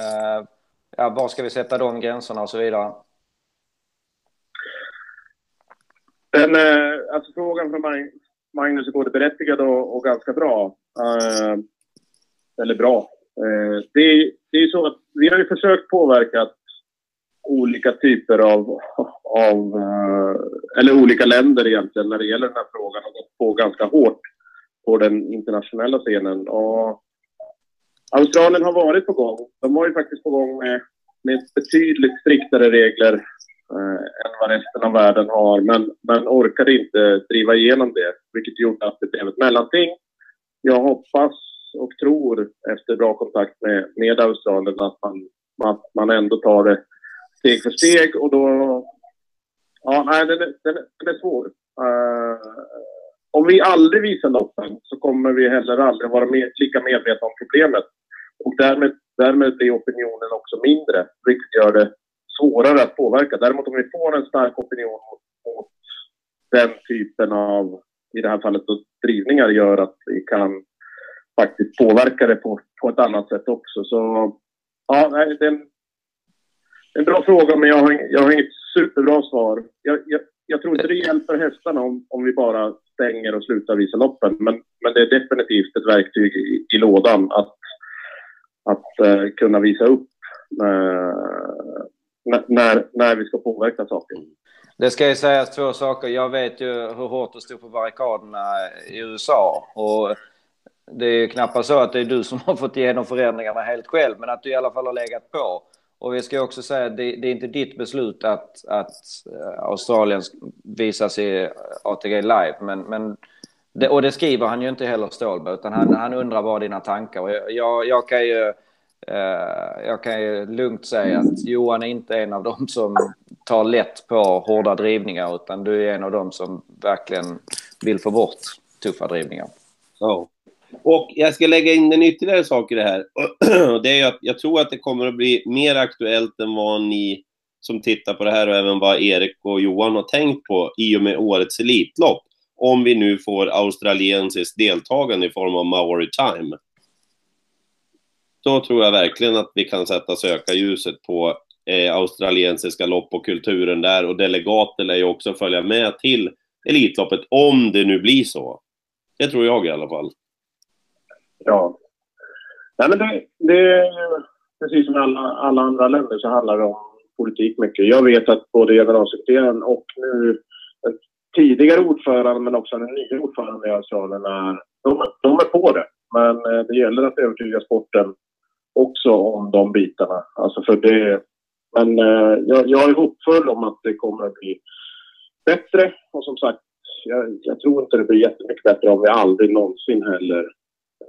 Eh, ja, var ska vi sätta de gränserna och så vidare? Den, eh, alltså frågan från Magnus är både berättigad och, och ganska bra. Eh, eller bra. Det, det är så att vi har ju försökt påverka olika typer av, av eh, eller olika länder egentligen när det gäller den här frågan och gått på ganska hårt på den internationella scenen. Och Australien har varit på gång. De var ju faktiskt på gång med, med betydligt striktare regler eh, än vad resten av världen har, men, men orkade inte driva igenom det, vilket gjorde att det blev ett mellanting. Jag hoppas och tror efter bra kontakt med, med Australien att man, man, man ändå tar det steg för steg och då... Ja, nej, den är, den är, den är svår. Uh, om vi aldrig visar loppen så kommer vi heller aldrig vara med, lika medvetna om problemet. Och därmed, därmed blir opinionen också mindre, vilket gör det svårare att påverka. Däremot om vi får en stark opinion mot, mot den typen av, i det här fallet då, drivningar, gör att vi kan faktiskt påverka det på, på ett annat sätt också. Så ja, det är en, en bra fråga, men jag har, jag har inget superbra svar. Jag, jag, jag tror inte det hjälper hästarna om, om vi bara stänger och slutar visa loppen, men, men det är definitivt ett verktyg i, i lådan att, att uh, kunna visa upp uh, när, när vi ska påverka saker. Det ska ju sägas två saker. Jag vet ju hur hårt det stod på barrikaderna i USA. Och det är knappast så att det är du som [LAUGHS] har fått igenom förändringarna helt själv, men att du i alla fall har legat på. Och vi ska också säga att det, det, är inte ditt beslut att, att eh, Australien visas i eh, ATG live, men, men det, och det skriver han ju inte heller Stålberg, utan han, han undrar bara dina tankar. Och jag, jag, jag kan ju Eh, jag kan ju lugnt säga att Johan är inte en av dem som tar lätt på hårda drivningar utan du är en av dem som verkligen vill få bort tuffa drivningar. Ja. Och jag ska lägga in en ytterligare sak i det här. [CLEARS THROAT] Det är att jag tror att det kommer att bli mer aktuellt än vad ni som tittar på det här och även vad Erik och Johan har tänkt på i och med årets Elitlopp. Om vi nu får australiensiskt deltagande i form av Maori Time då tror jag verkligen att vi kan sätta sökarljuset på eh, australiensiska lopp och kulturen där och delegater lär ju också följa med till Elitloppet om det nu blir så. Det tror jag i alla fall. Ja. Nej, men det, det är ju precis som i alla, alla andra länder så handlar det om politik mycket. Jag vet att både generalsekreteraren och nu tidigare ordförande men också den nya ordföranden i Australien är, de, de är på det. Men eh, det gäller att övertyga sporten också om de bitarna. Alltså för det, men eh, jag, jag är hoppfull om att det kommer att bli bättre. Och som sagt, jag, jag, tror inte det blir jättemycket bättre om vi aldrig någonsin heller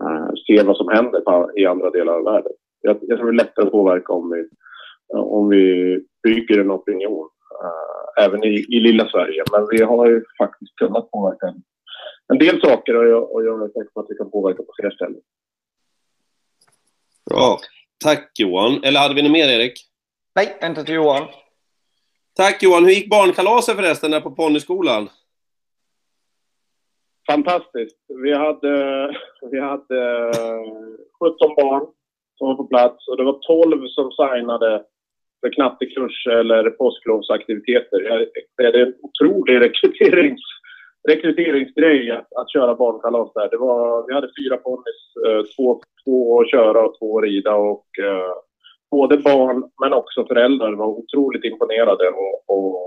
eh, ser vad som händer på, i andra delar av världen. Jag, jag tror det är lättare att påverka om vi, om vi bygger en opinion, eh, även i, i lilla Sverige. Men vi har ju faktiskt kunnat påverka en, en del saker och jag, och jag är säker på att vi kan påverka på fler ställen. Bra. Tack Johan. Eller hade vi något mer Erik? Nej, inte till Johan. Tack Johan. Hur gick barnkalaset förresten där på ponnyskolan? Fantastiskt. Vi hade, [LAUGHS] vi hade eh, 17 barn som var på plats och det var 12 som signade för knattekurs eller påsklovsaktiviteter. Det är en otrolig rekryterings, rekryteringsgrej att, att köra barnkalas där. Det var, vi hade fyra ponnys, eh, två, två att köra och två att rida och eh, både barn men också föräldrar var otroligt imponerade och, och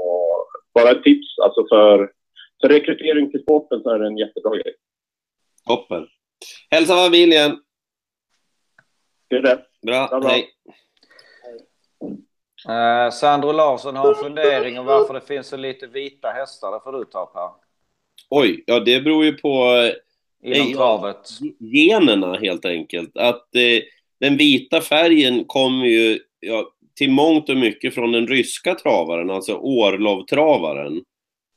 bara ett tips alltså för, för rekrytering till sporten så är det en jättebra grej. Toppen. Hälsa familjen. Det är det. Bra, Ja, bra. hej. Eh, Sandro Larsson har en fundering om varför det finns så lite vita hästar. Det får du ta Per. Oj, ja det beror ju på eh, Inom travet. generna helt enkelt. Att eh, den vita färgen kommer ju ja, till mångt och mycket från den ryska travaren, alltså Orlov-travaren.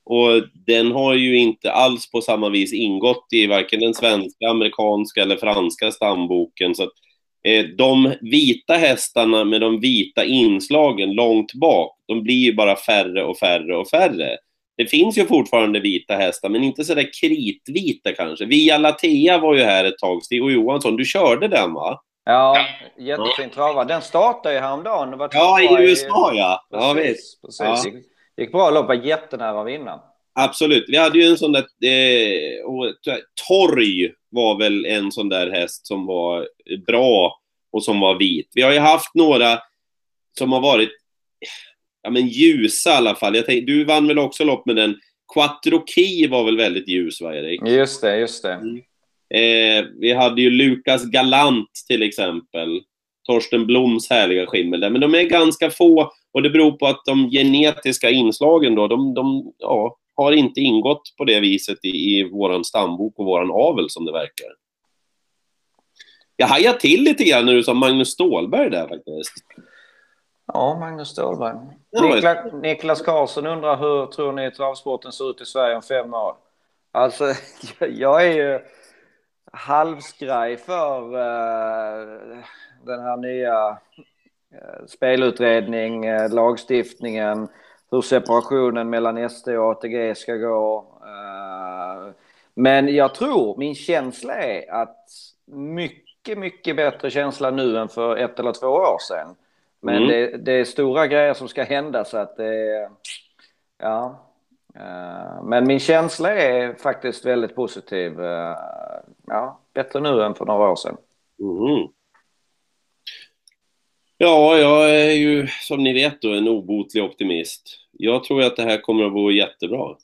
Och den har ju inte alls på samma vis ingått i varken den svenska, amerikanska eller franska stamboken. Så att, eh, de vita hästarna med de vita inslagen långt bak, de blir ju bara färre och färre och färre. Det finns ju fortfarande vita hästar, men inte sådär kritvita kanske. Via Latea var ju här ett tag. Stig Johansson, du körde den va? Ja, jättefin trava. Den startade ju häromdagen. Var Ja, i USA ja. Ja, visst. Precis, precis. Ja. Gick, gick bra lopp, var jättenära att vinna. Absolut. Vi hade ju en sån där... Eh, och, torg var väl en sån där häst som var bra och som var vit. Vi har ju haft några som har varit ja, men ljusa i alla fall. Jag tänkte, du vann väl också lopp med den. Quattro Key var väl väldigt ljus, va Erik? Just det, just det. Eh, vi hade ju Lukas Galant till exempel. Torsten Bloms härliga skimmel där. Men de är ganska få och det beror på att de genetiska inslagen då, de, de ja, har inte ingått på det viset i, i våran stambok och våran avel som det verkar. Jag hajade till lite grann när du sa Magnus Stålberg där faktiskt. Ja, Magnus Ståhlberg. Nikla, Niklas Karlsson undrar hur tror ni travsporten ser ut i Sverige om fem år? Alltså, [LAUGHS] jag är ju halvskraj för uh, den här nya spelutredning, uh, lagstiftningen, hur separationen mellan SD och ATG ska gå. Uh, men jag tror, min känsla är att mycket, mycket bättre känsla nu än för ett eller två år sedan. Men Mm. det, det är stora grejer som ska hända så att det ja. Eh, Men min känsla är faktiskt väldigt positiv. Eh, Ja, bättre nu än för några år sedan. Mhm. Ja, jag är ju som ni vet då en obotlig optimist. Jag tror att det här kommer att gå jättebra.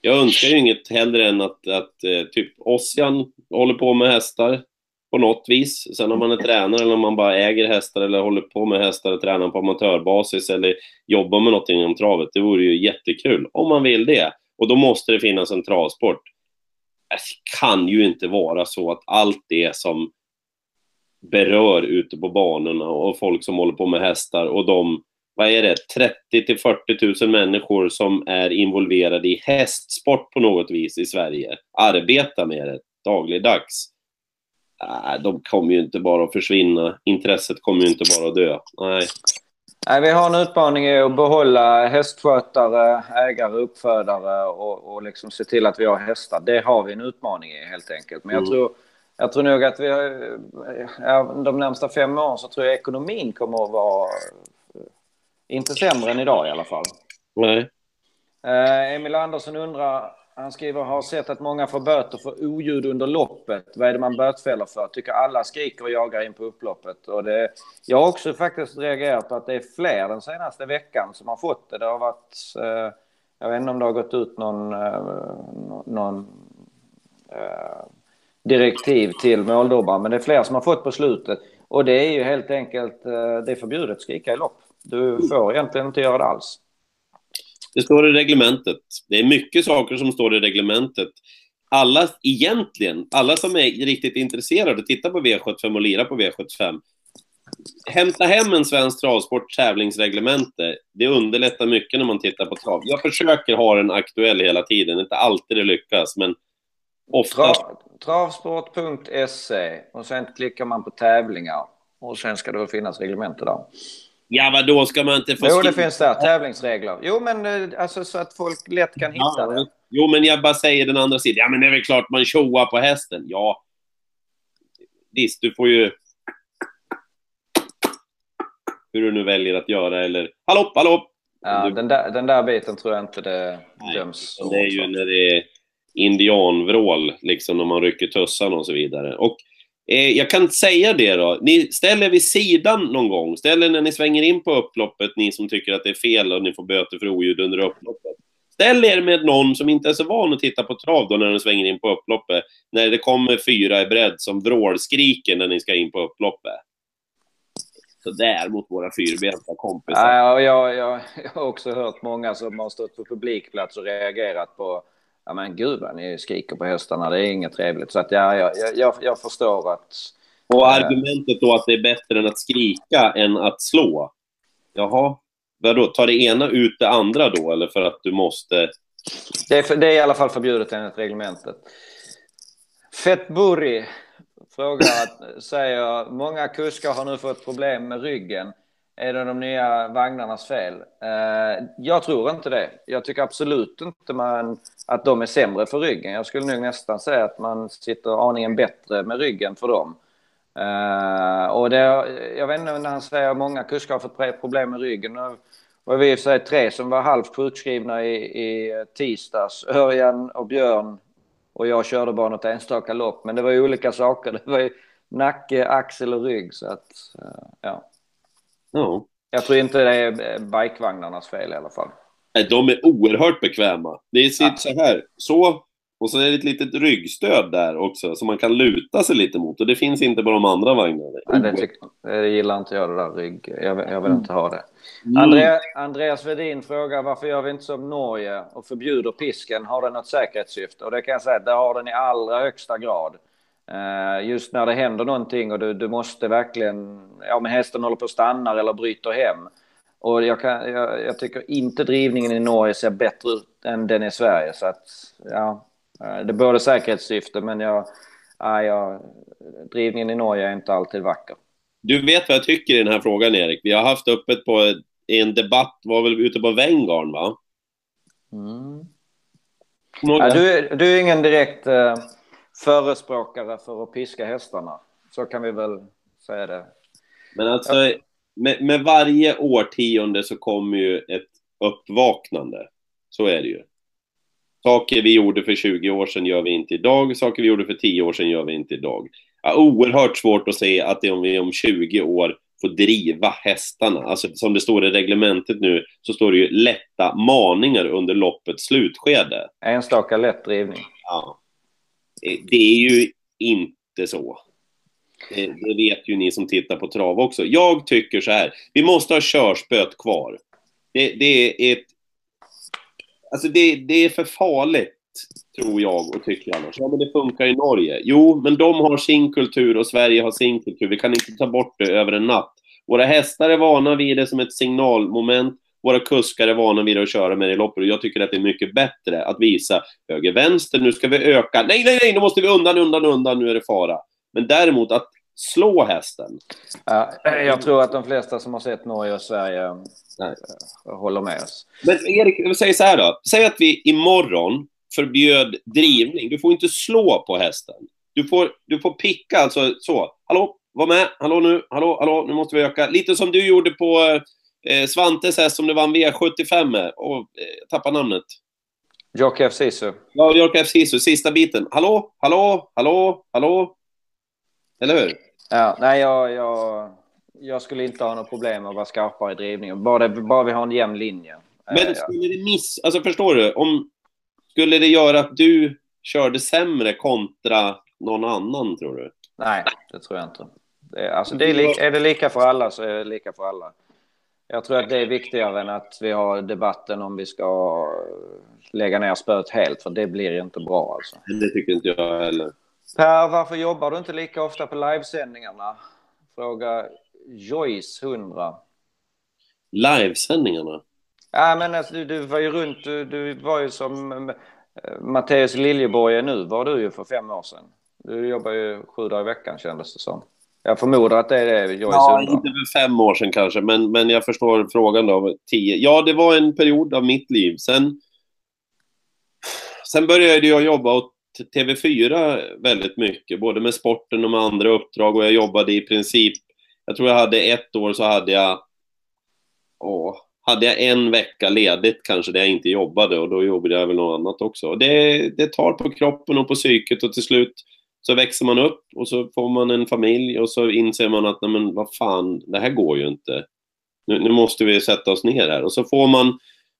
Jag önskar ju inget hellre än att, att eh, typ Ossian håller på med hästar på något vis. Sen om man är tränare eller om man bara äger hästar eller håller på med hästar och tränar på amatörbasis eller jobbar med någonting inom travet. Det vore ju jättekul om man vill det. Och då måste det finnas en travsport. Det kan ju inte vara så att allt det som berör ute på banorna och folk som håller på med hästar och de, vad är det, 30 till 40 000 människor som är involverade i hästsport på något vis i Sverige, arbetar med det dagligdags. Äh, de kommer ju inte bara att försvinna. Intresset kommer ju inte bara att dö. Nej. Nej, vi har en utmaning i att behålla hästskötare, ägare, uppfödare och, och liksom se till att vi har hästar. Det har vi en utmaning i helt enkelt. Men jag, Mm. tror, jag tror nog att vi har, de närmsta fem åren så tror jag ekonomin kommer att vara eh, inte sämre än idag i alla fall. Nej. Eh, Emil Andersson undrar, han skriver, har sett att många får böter för oljud under loppet. Vad är det man bötfäller för? Tycker alla skriker och jagar in på upploppet. Och det, jag har också faktiskt reagerat på att det är fler den senaste veckan som har fått det. Det har varit, eh, jag vet inte om det har gått ut någon, någon direktiv till måldomaren, men det är fler som har fått på slutet. Och det är ju helt enkelt, eh, det är förbjudet att skrika i lopp. Du får egentligen inte göra det alls. Det står i reglementet. Det är mycket saker som står i reglementet. Alla, egentligen, alla som är riktigt intresserade, titta på V75 och lira på V75. Hämta hem en svensk travsport tävlingsreglemente. Det underlättar mycket när man tittar på trav. Jag försöker ha den aktuell hela tiden. Inte alltid det lyckas, men oftast. Tra, travsport.se och sen klickar man på tävlingar och sen ska det väl finnas reglementer där. Ja, vad då ska man inte få Jo, det finns där. Tävlingsregler. Jo, men eh, alltså så att folk lätt kan hitta Ja, det. Jo, men jag bara säger den andra sidan. Ja, men det är väl klart man tjoar på hästen. Ja. Visst, du får ju... Hur du nu väljer att göra, eller... Hallå, hallå! Ja, Du- den, där, den där biten tror jag inte det Nej, döms Det är ju när det är indianvrål, liksom när man rycker tussarna och så vidare. Och eh, jag kan säga det då. Ni ställer vid sidan någon gång. Ställer när ni svänger in på upploppet, ni som tycker att det är fel och ni får böter för oljud under upploppet. Ställ er med någon som inte är så van att titta på trav då när de svänger in på upploppet. När det kommer fyra i bredd som vrålskriker när ni ska in på upploppet. Så där mot våra fyrbenta kompisar. Ja, och jag, jag, jag har också hört många som har stått på publikplats och reagerat på Ja men gud vad ni skriker på hästarna, det är inget trevligt. Så att ja, jag, jag, jag förstår att... Och argumentet då att det är bättre än att skrika än att slå. Jaha, vadå? Tar det ena ut det andra då, eller för att du måste... Det är, för, det är i alla fall förbjudet enligt reglementet. Fettburri frågar, säger många kuskar har nu fått problem med ryggen. Är det de nya vagnarnas fel? Eh, jag tror inte det. Jag tycker absolut inte man, att de är sämre för ryggen. Jag skulle nog nästan säga att man sitter aningen bättre med ryggen för dem. Eh, och det, jag vet inte när han säger att många kuskar har fått problem med ryggen. Nu var vi i och för sig tre som var halvt sjukskrivna i, i tisdags. [LAUGHS] Örjan och Björn och jag körde bara något enstaka lopp. Men det var ju olika saker. Det var ju nacke, axel och rygg. Så att, eh, ja. Ja. Jag tror inte det är eh, bikevagnarnas fel i alla fall. Nej, De är oerhört bekväma. Det sitter så här, så, och så är det ett litet ryggstöd där också, som man kan luta sig lite mot. Och det finns inte på de andra vagnarna. Nej, det, tyck, det gillar inte jag, det där rygg. Jag, vill- jag vill inte ha det. Mm. Andrea, Andreas Vedin frågar varför gör vi inte som Norge och förbjuder pisken? Har den något säkerhetssyfte? Och det kan jag säga, det har den i allra högsta grad. Eh, Just när det händer någonting och du, du måste verkligen, ja men hästen håller på att stanna eller bryter hem. Och jag, kan, jag, jag tycker inte drivningen i Norge ser bättre ut än den i Sverige. Så att, ja, eh, det är både säkerhetssyfte men jag, ja, jag, drivningen i Norge är inte alltid vacker. Du vet vad jag tycker i den här frågan, Erik. Vi har haft öppet på en debatt, var väl ute på Venngarn, va? Mm. Ja, du, du är ingen direkt eh, förespråkare för att piska hästarna. Så kan vi väl säga det. Men alltså, med, med varje årtionde så kommer ju ett uppvaknande. Så är det ju. Saker vi gjorde för 20 år sedan gör vi inte idag. Saker vi gjorde för 10 år sedan gör vi inte idag. Har oerhört svårt att se att det om vi om 20 år får driva hästarna. Alltså som det står i reglementet nu så står det ju lätta maningar under loppets slutskede. Enstaka lätt drivning. Ja. Eh, det- är ju inte så. Det, det vet ju ni som tittar på trav också. Jag tycker så här. Vi måste ha körspöet kvar. Det, det är ett... Alltså det, det är för farligt, tror jag och tycker annars. Ja, men det funkar i Norge. Jo, men de har sin kultur och Sverige har sin kultur. Vi kan inte ta bort det över en natt. Våra hästar är vana vid det som ett signalmoment. Våra kuskar är vana vid att köra med det i loppet och jag tycker att det är mycket bättre att visa höger, vänster, nu ska vi öka. Nej, nej, nej, nu måste vi undan, undan, undan, nu är det fara. Men däremot att slå hästen. Ja, jag tror att de flesta som har sett Norge och Sverige Nej. eh, håller med oss. Men Erik, säger så här då. Säg att vi imorgon förbjöd drivning. Du får inte slå på hästen. Du får, du får picka, alltså så. Hallå, var med. Hallå nu. Hallå, hallå, nu måste vi öka. Lite som du gjorde på eh, Svantes häst som du vann V75 med. Och, eh, tappar namnet. Jocke Sisu. Ja, Björk F. Sisu, sista biten. Hallå, hallå, hallå, hallå. Eller hur? Ja, nej, jag, jag, jag skulle inte ha något problem med att vara skarpare i drivningen. Bara, det, bara vi har en jämn linje. Eh, Men skulle det miss... Alltså förstår du? Om... Skulle det göra att du körde sämre kontra någon annan, tror du? Nej, det tror jag inte. Det, alltså, det är, lika, är det lika för alla så är det lika för alla. Jag tror att det är viktigare än att vi har debatten om vi ska lägga ner spöet helt, för det blir inte bra alltså. Det tycker inte jag heller. Per, varför jobbar du inte lika ofta på livesändningarna? Fråga Joyce 100. Livesändningarna? Ja, men alltså, du, du var ju runt, du, du var ju som eh, Mattias Liljeborg nu, var du ju för fem år sedan. Du jobbar ju sju dagar i veckan kändes det som. Jag förmodar att det är det Joyce Ja, undrar. inte för fem år sedan kanske, men, men jag förstår frågan då. Tio. Ja, det var en period av mitt liv. Sen, sen började jag jobba åt TV4 väldigt mycket, både med sporten och med andra uppdrag. Och jag jobbade i princip, jag tror jag hade ett år så hade jag, åh, hade jag en vecka ledigt kanske där jag inte jobbade och då jobbade jag väl något annat också. Det, det tar på kroppen och på psyket och till slut så växer man upp och så får man en familj och så inser man att nej men vad fan, det här går ju inte. Nu, nu måste vi sätta oss ner här. Och så får man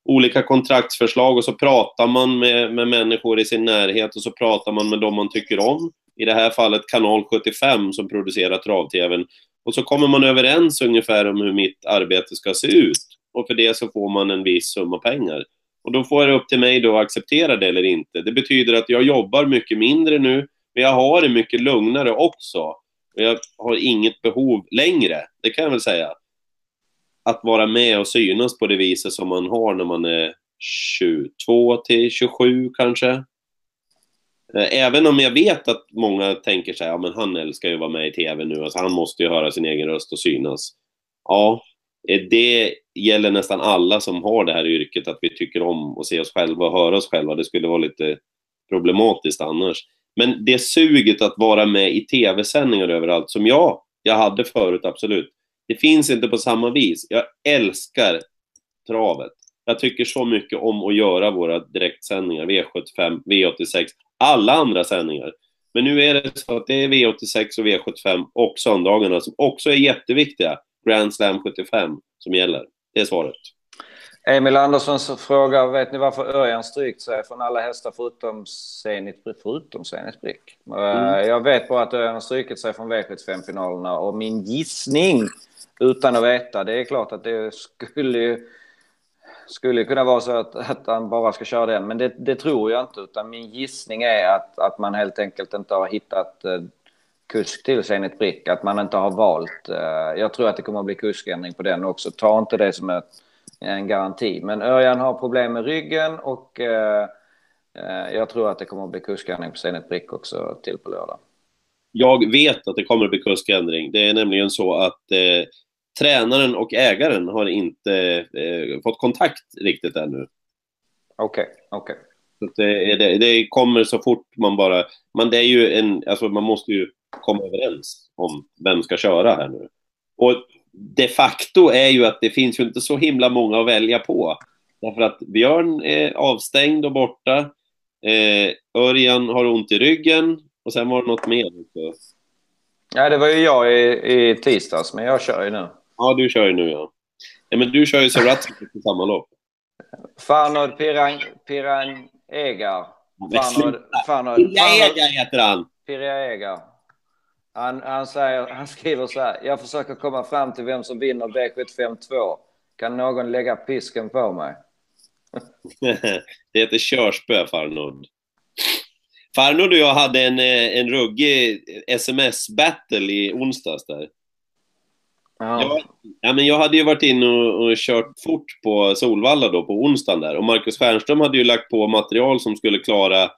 olika kontraktsförslag och så pratar man med, med människor i sin närhet och så pratar man med dem man tycker om. I det här fallet Kanal 75 som producerar trav-tvn. Och så kommer man överens ungefär om hur mitt arbete ska se ut. Och för det så får man en viss summa pengar. Och då får det upp till mig då att acceptera det eller inte. Det betyder att jag jobbar mycket mindre nu, men jag har det mycket lugnare också. Och jag har inget behov längre, det kan jag väl säga. Att vara med och synas på det viset som man har när man är 22 till 27 kanske. Eh, även om jag vet att många tänker så här, ja men han älskar ju att vara med i TV nu, alltså han måste ju höra sin egen röst och synas. Ja, eh, det gäller nästan alla som har det här yrket, att vi tycker om att se oss själva och höra oss själva. Det skulle vara lite problematiskt annars. Men det suget att vara med i tv-sändningar överallt, som jag, jag hade förut, absolut. Det finns inte på samma vis. Jag älskar travet. Jag tycker så mycket om att göra våra direktsändningar, V75, V86, alla andra sändningar. Men nu är det så att det är V86 och V75 och söndagarna som också är jätteviktiga. Grand Slam 75 som gäller. Det är svaret. Emil Anderssons fråga, vet ni varför Örjan strykt sig från alla hästar förutom Zenit, förutom Zenit Brick? Mm. Jag vet bara att Örjan har strykit sig från V75-finalerna och min gissning, utan att veta, det är klart att det skulle ju skulle kunna vara så att, att han bara ska köra den, men det, det, tror jag inte. Utan min gissning är att, att man helt enkelt inte har hittat eh, kusk till Zenit Brick. Att man inte har valt. Eh, jag tror att det kommer att bli kuskändring på den också. Ta inte det som ett, en garanti. Men Örjan har problem med ryggen och eh, jag tror att det kommer att bli kuskändring på Zenit Brick också till på lördag. Jag vet att det kommer att bli kuskändring. Det är nämligen så att eh, tränaren och ägaren har inte eh, fått kontakt riktigt ännu. Okej, okay, okej. Okay. Det, det, det, kommer så fort man bara... Man, det är ju en, alltså man måste ju komma överens om vem ska köra här nu. Och de facto är ju att det finns ju inte så himla många att välja på. Därför att Björn är avstängd och borta. Eh, Örjan har ont i ryggen. Och sen var det något mer. Också. Ja, det var ju jag i, i tisdags, men jag kör ju nu. Ja, du kör ju nu ja. ja men du kör ju Seratsky på samma lopp. Farnod Piran, Piran Egar. Farnod... Farnod Egar heter han. Pirja Egar. Han, han, säger, han skriver så här. Jag försöker komma fram till vem som vinner V752. Kan någon lägga pisken på mig? [LAUGHS] det heter körspö, Farnod. Farnod och jag hade en, en ruggig sms-battle i onsdags där. Ja. Jag, ja, men jag hade ju varit inne och, och, kört fort på Solvalla då på onsdagen där och Marcus Stjernström hade ju lagt på material som skulle klara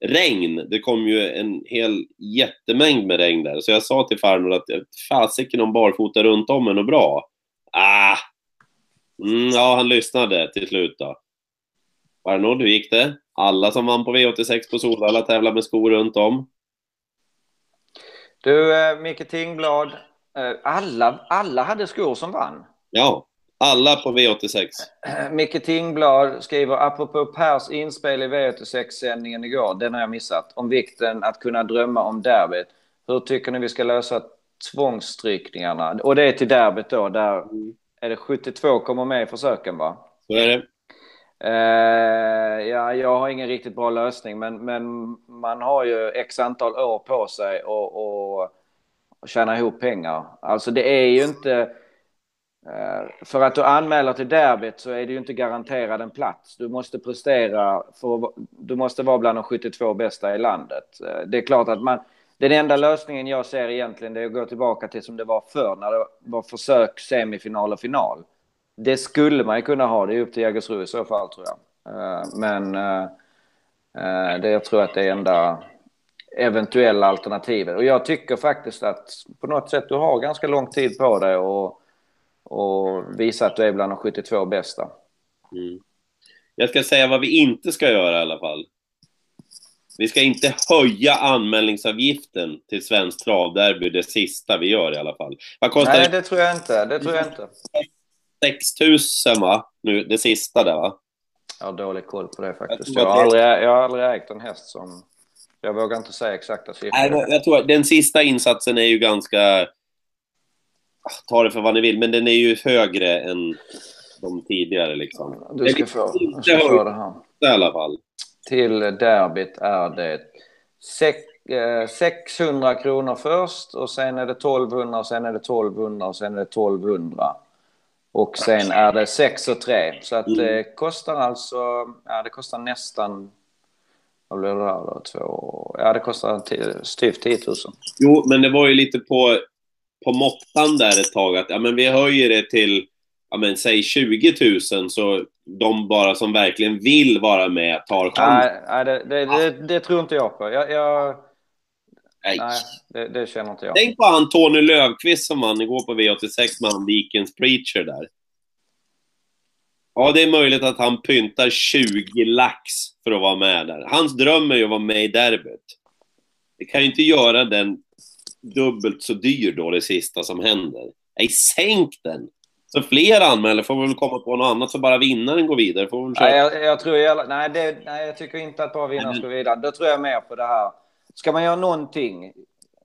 regn. Det kom ju en hel jättemängd med regn där. Så jag sa till farmor att fasiken om barfota runt om är nog bra. Ah! Mm, ja, han lyssnade till slut då. Farnor, hur gick det? Alla som vann på V86 på Solvalla tävlar med skor runt om. Du, eh, Micke Tingblad. Eh, alla, alla hade skor som vann. Ja, alla på V86. [CLEARS THROAT] Micke Tingblad skriver apropå Pers inspel i V86-sändningen igår, den har jag missat, om vikten att kunna drömma om derbyt. Hur tycker ni vi ska lösa tvångsstrykningarna? Och det är till derbyt då, där är det 72 kommer med i försöken va? Så är det. Uh, ja, jag har ingen riktigt bra lösning, men, men man har ju x antal år på sig och, och tjäna ihop pengar. Alltså det är ju inte Eh, för att du anmäler till derbyt så är du ju inte garanterad en plats. Du måste prestera, för, du måste vara bland de 72 bästa i landet. Eh, det är klart att man, den enda lösningen jag ser egentligen det är att gå tillbaka till som det var förr när det var försök, semifinal och final. Det skulle man ju kunna ha, det är upp till Jägersro i så fall tror jag. Eh, men det, jag tror att det är enda, eventuella alternativet. Och jag tycker faktiskt att på något sätt du har ganska lång tid på dig och, och visa att du är bland de 72 bästa. Mm. Jag ska säga vad vi inte ska göra i alla fall. Vi ska inte höja anmälningsavgiften till Svenskt Travderby, det sista vi gör i alla fall. Nej, det tror jag inte. Det tror jag inte. 6 000 va? Nu, det sista där va? Jag har dålig koll på det faktiskt. Jag, jag, har, aldrig, jag har aldrig ägt en häst som... Jag vågar inte säga exakta siffror. Nej, jag tror att den sista insatsen är ju ganska... Ta det för vad ni vill, men den är ju högre än de tidigare liksom. Du ska få, du ska få det här. I alla fall. Till derbyt är det 600 eh, kronor först och sen är det 1200 och sen är det 1200 och sen är det 1200. Och sen är det 6 och 3. Så att det mm. kostar alltså, ja det kostar nästan, vad blir det där då? Två, ja det kostar styvt 10 000. Jo, men det var ju lite på, på måttan där ett tag att, ja men vi höjer det till, ja men säg 20 000 så de bara som verkligen vill vara med tar chansen. Nej, det, det, det, det, tror inte jag på. Jag, jag Nej, Nej det, det, känner inte jag. Tänk på han Tony Löfqvist som vann igår på V86 med han Vikens Preacher där. Ja, det är möjligt att han pyntar 20 lax för att vara med där. Hans dröm är ju att vara med i derbyt. Det kan ju inte göra den dubbelt så dyr då, det sista som händer. Nej, sänk den! Så fler anmäler får väl komma på något annat så bara vinnaren går vidare. Får väl nej, jag, jag, tror jag, nej, det, nej, jag tycker inte att bara vinnaren ska gå vidare. Då tror jag mer på det här. Ska man göra någonting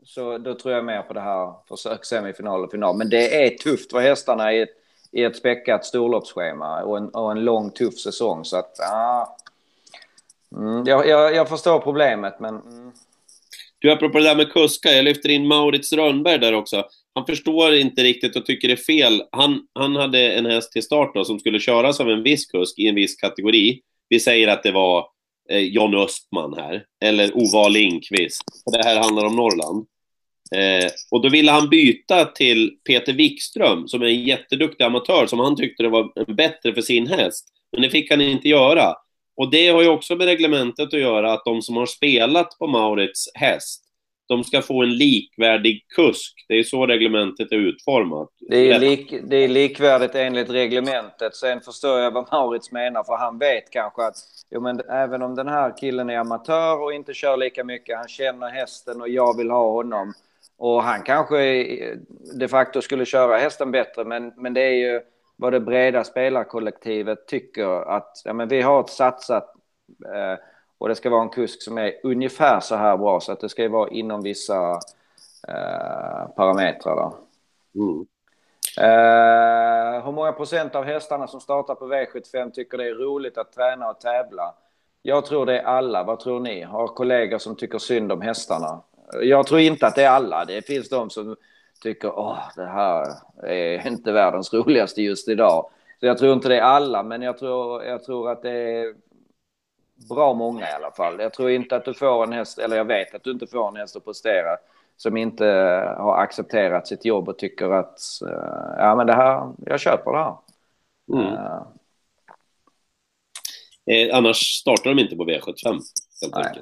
så då tror jag mer på det här försök semifinal och final. Men det är tufft för hästarna i ett, i ett späckat storloppsschema och en, och en lång tuff säsong. Så att, ah, mm, jag, jag, jag, förstår problemet, men... Mm. Du, apropå det där med kuskar, jag lyfter in Maurits Rönnberg där också. Han förstår inte riktigt och tycker det är fel. Han, han hade en häst till start då, som skulle köras av en viss kusk i en viss kategori. Vi säger att det var eh, John Östman här, eller Ova Lindqvist. Det här handlar om Norrland. Eh, och då ville han byta till Peter Wikström, som är en jätteduktig amatör, som han tyckte det var bättre för sin häst. Men det fick han inte göra. Och det har ju också med reglementet att göra, att de som har spelat på Maurits häst, de ska få en likvärdig kusk. Det är så reglementet är utformat. Det är, lik, det är likvärdigt enligt reglementet. Sen förstår jag vad Maurits menar, för han vet kanske att jo, men även om den här killen är amatör och inte kör lika mycket, han känner hästen och jag vill ha honom, och han kanske de facto skulle köra hästen bättre, men, men det är ju vad det breda spelarkollektivet tycker att ja, men vi har ett satsat eh, och det ska vara en kusk som är ungefär så här bra så att det ska vara inom vissa eh, parametrar. Då. Mm. Eh, hur många procent av hästarna som startar på V75 tycker det är roligt att träna och tävla? Jag tror det är alla. Vad tror ni? Har kollegor som tycker synd om hästarna? Jag tror inte att det är alla. Det finns de som tycker åh, det här är inte världens roligaste just idag. Så jag tror inte det är alla, men jag tror, jag tror att det är bra många i alla fall. Jag tror inte att du får en häst, eller jag vet att du inte får en häst att prestera som inte har accepterat sitt jobb och tycker att eh, ja, men det här, jag köper det här. Mm. Uh, eh, annars startar de inte på V75. Nej.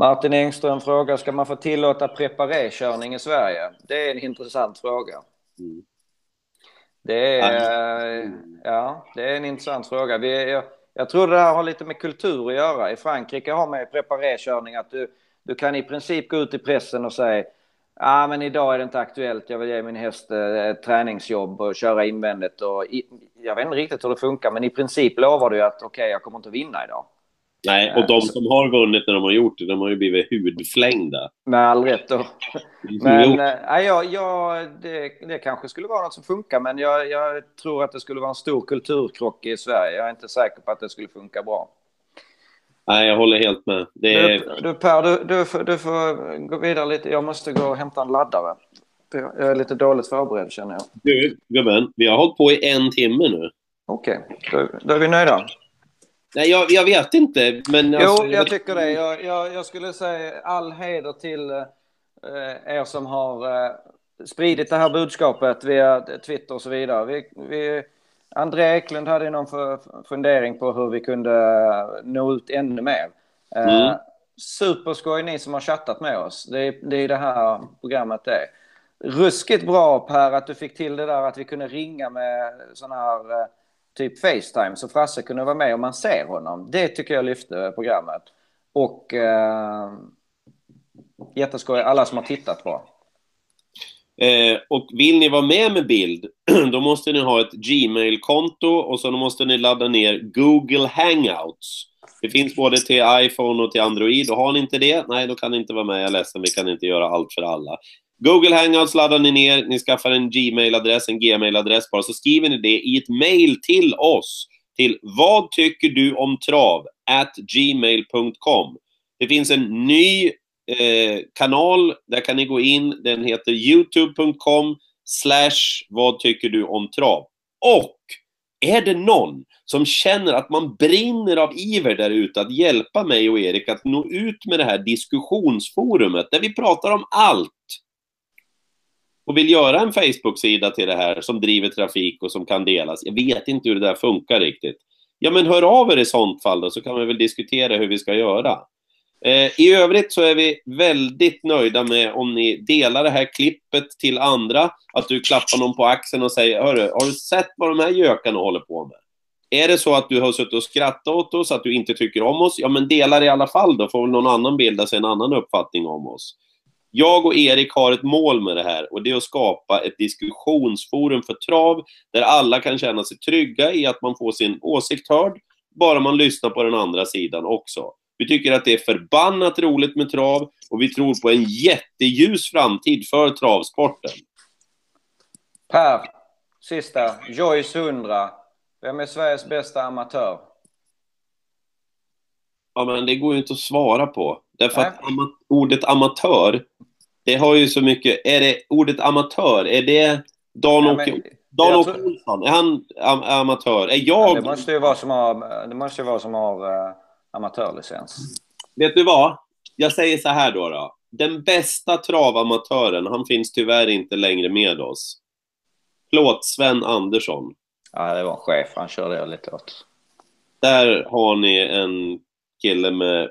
Martin Engström frågar, ska man få tillåta preparékörning i Sverige? Det är en intressant fråga. Mm. Det, är, ja, det är en intressant fråga. Vi, jag, jag tror det här har lite med kultur att göra. I Frankrike har man preparékörning att du, du kan i princip gå ut i pressen och säga Ja, ah, men idag är det inte aktuellt. Jag vill ge min häst eh, ett träningsjobb och köra invändigt. Och i, jag vet inte riktigt hur det funkar, men i princip lovar du att okej, okay, jag kommer inte vinna idag. Nej, och de som har vunnit när de har gjort det, de har ju blivit hudflängda. Med all rätt då. Men äh, ja, ja, det, det kanske skulle vara något som funkar, men jag, jag tror att det skulle vara en stor kulturkrock i Sverige. Jag är inte säker på att det skulle funka bra. Nej, jag håller helt med. Det är... du, du, Per, du, du, får, du får gå vidare lite. Jag måste gå och hämta en laddare. Jag är lite dåligt förberedd känner jag. Du, gubben, vi har hållit på i en timme nu. Okej, okay. då, då är vi nöjda. Nej, jag, jag vet inte, men... Alltså, jo, jag tycker det. Jag, jag, jag, skulle säga all heder till eh, er som har eh, spridit det här budskapet via Twitter och så vidare. Vi, vi, André Eklund hade någon fundering på hur vi kunde nå ut ännu mer. Eh, mm. superskoj ni som har chattat med oss. Det är det, är det här programmet är. Ruskigt bra Per att du fick till det där att vi kunde ringa med sån här eh, typ Facetime så Frasse kunde vara med och man ser honom. Det tycker jag lyfte programmet. Och eh, jätteskoj, alla som har tittat på. Eh, och vill ni vara med med bild, [CLEARS THROAT] då måste ni ha ett Gmail-konto och så måste ni ladda ner Google Hangouts. Det finns både till iPhone och till Android. Och har ni inte det, nej, då kan ni inte vara med. Jag är ledsen, vi kan inte göra allt för alla. Google Hangouts laddar ni ner, ni skaffar en Gmail-adress, en Gmail-adress bara, så skriver ni det i ett mail till oss till vad tycker du om trav? at gmail.com. Det finns en ny eh, kanal, där kan ni gå in, den heter youtube.com slash vad tycker du om trav? Och är det någon som känner att man brinner av iver där ute att hjälpa mig och Erik att nå ut med det här diskussionsforumet där vi pratar om allt och vill göra en Facebook-sida till det här som driver trafik och som kan delas. Jag vet inte hur det där funkar riktigt. Ja, men hör av er i sånt fall då, så kan vi väl diskutera hur vi ska göra. Eh, I övrigt så är vi väldigt nöjda med om ni delar det här klippet till andra, att du klappar någon på axeln och säger Hörru, har du sett vad de här gökarna håller på med? Är det så att du har suttit och skrattat åt oss, att du inte tycker om oss, ja men dela det i alla fall då, får väl någon annan bilda sig en annan uppfattning om oss. Jag och Erik har ett mål med det här och det är att skapa ett diskussionsforum för trav där alla kan känna sig trygga i att man får sin åsikt hörd, bara man lyssnar på den andra sidan också. Vi tycker att det är förbannat roligt med trav och vi tror på en jätteljus framtid för travsporten. Per, sista. Joyce 100. Vem är Sveriges bästa amatör? Ja, men det går ju inte att svara på. Därför att ama ordet amatör, det har ju så mycket... Är det ordet amatör, är det Dan-Åke Dan tror... Olsson? Är han am amatör? Är jag... Ja, det måste ju vara som har, det måste ju vara som har uh, amatörlicens. Vet du vad? Jag säger så här då. då. Den bästa travamatören, han finns tyvärr inte längre med oss. Plåt Sven Andersson. Ja, det var en chef. Han körde jag lite åt. Där har ni en kille med...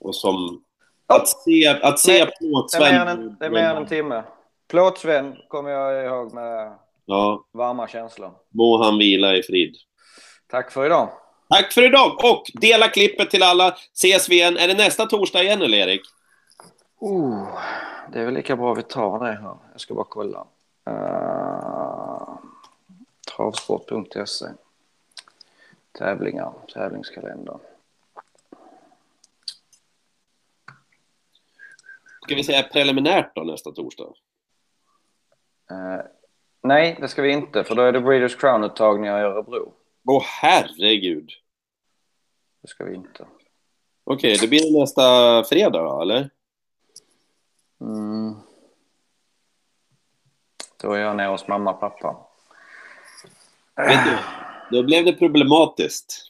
Och som... Att se, att se Plåt-Sven... Det är mer än en timme. Plåt-Sven kommer jag ihåg med ja. varma känslor. Må han vila i frid. Tack för idag. Tack för idag! Och dela klippet till alla. Ses vi igen. Är det nästa torsdag igen eller Erik? Oh, det är väl lika bra vi tar det här. Jag ska bara kolla. Uh, travsport.se Tävlingar, tävlingskalender. Ska vi säga preliminärt då nästa torsdag? Uh, nej, det ska vi inte, för då är det Breeders Crown-uttagningar i Örebro. Åh oh, herregud! Det ska vi inte. Okej, okay, det blir nästa fredag då, eller? Mm. Då är jag nere hos mamma och pappa. Vet du, då blev det problematiskt.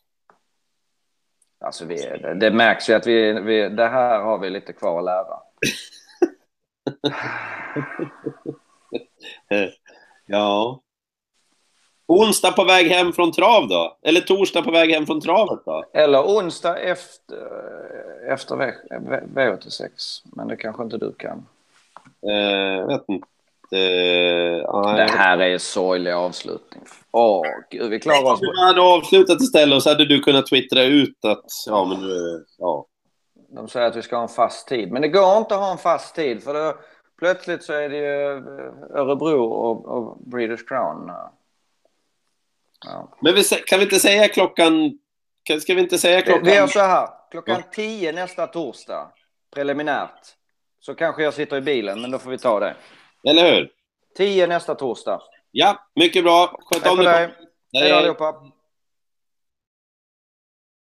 Alltså, vi, det, det märks ju att vi, vi, det här har vi lite kvar att lära. [LAUGHS] ja. Onsdag på väg hem från trav då? Eller torsdag på väg hem från travet då? Eller onsdag efter, efter v, V86. Men det kanske inte du kan. Jag eh, vet inte. Uh, det här är en sorglig avslutning. Åh, gud, vi klarar oss. Om du hade avslutat istället så hade du kunnat twittra ut att, ja men nu, ja. De säger att vi ska ha en fast tid, men det går inte att ha en fast tid för då, plötsligt så är det ju Örebro och, och Breeders Crown. Ja. Men vi, kan vi inte säga klockan... Ska vi inte säga klockan... Vi gör så här. Klockan 10 nästa torsdag, preliminärt, så kanske jag sitter i bilen, men då får vi ta det. Eller hur? 10 nästa torsdag. Ja, mycket bra. Sköt om dig. Hej då allihopa.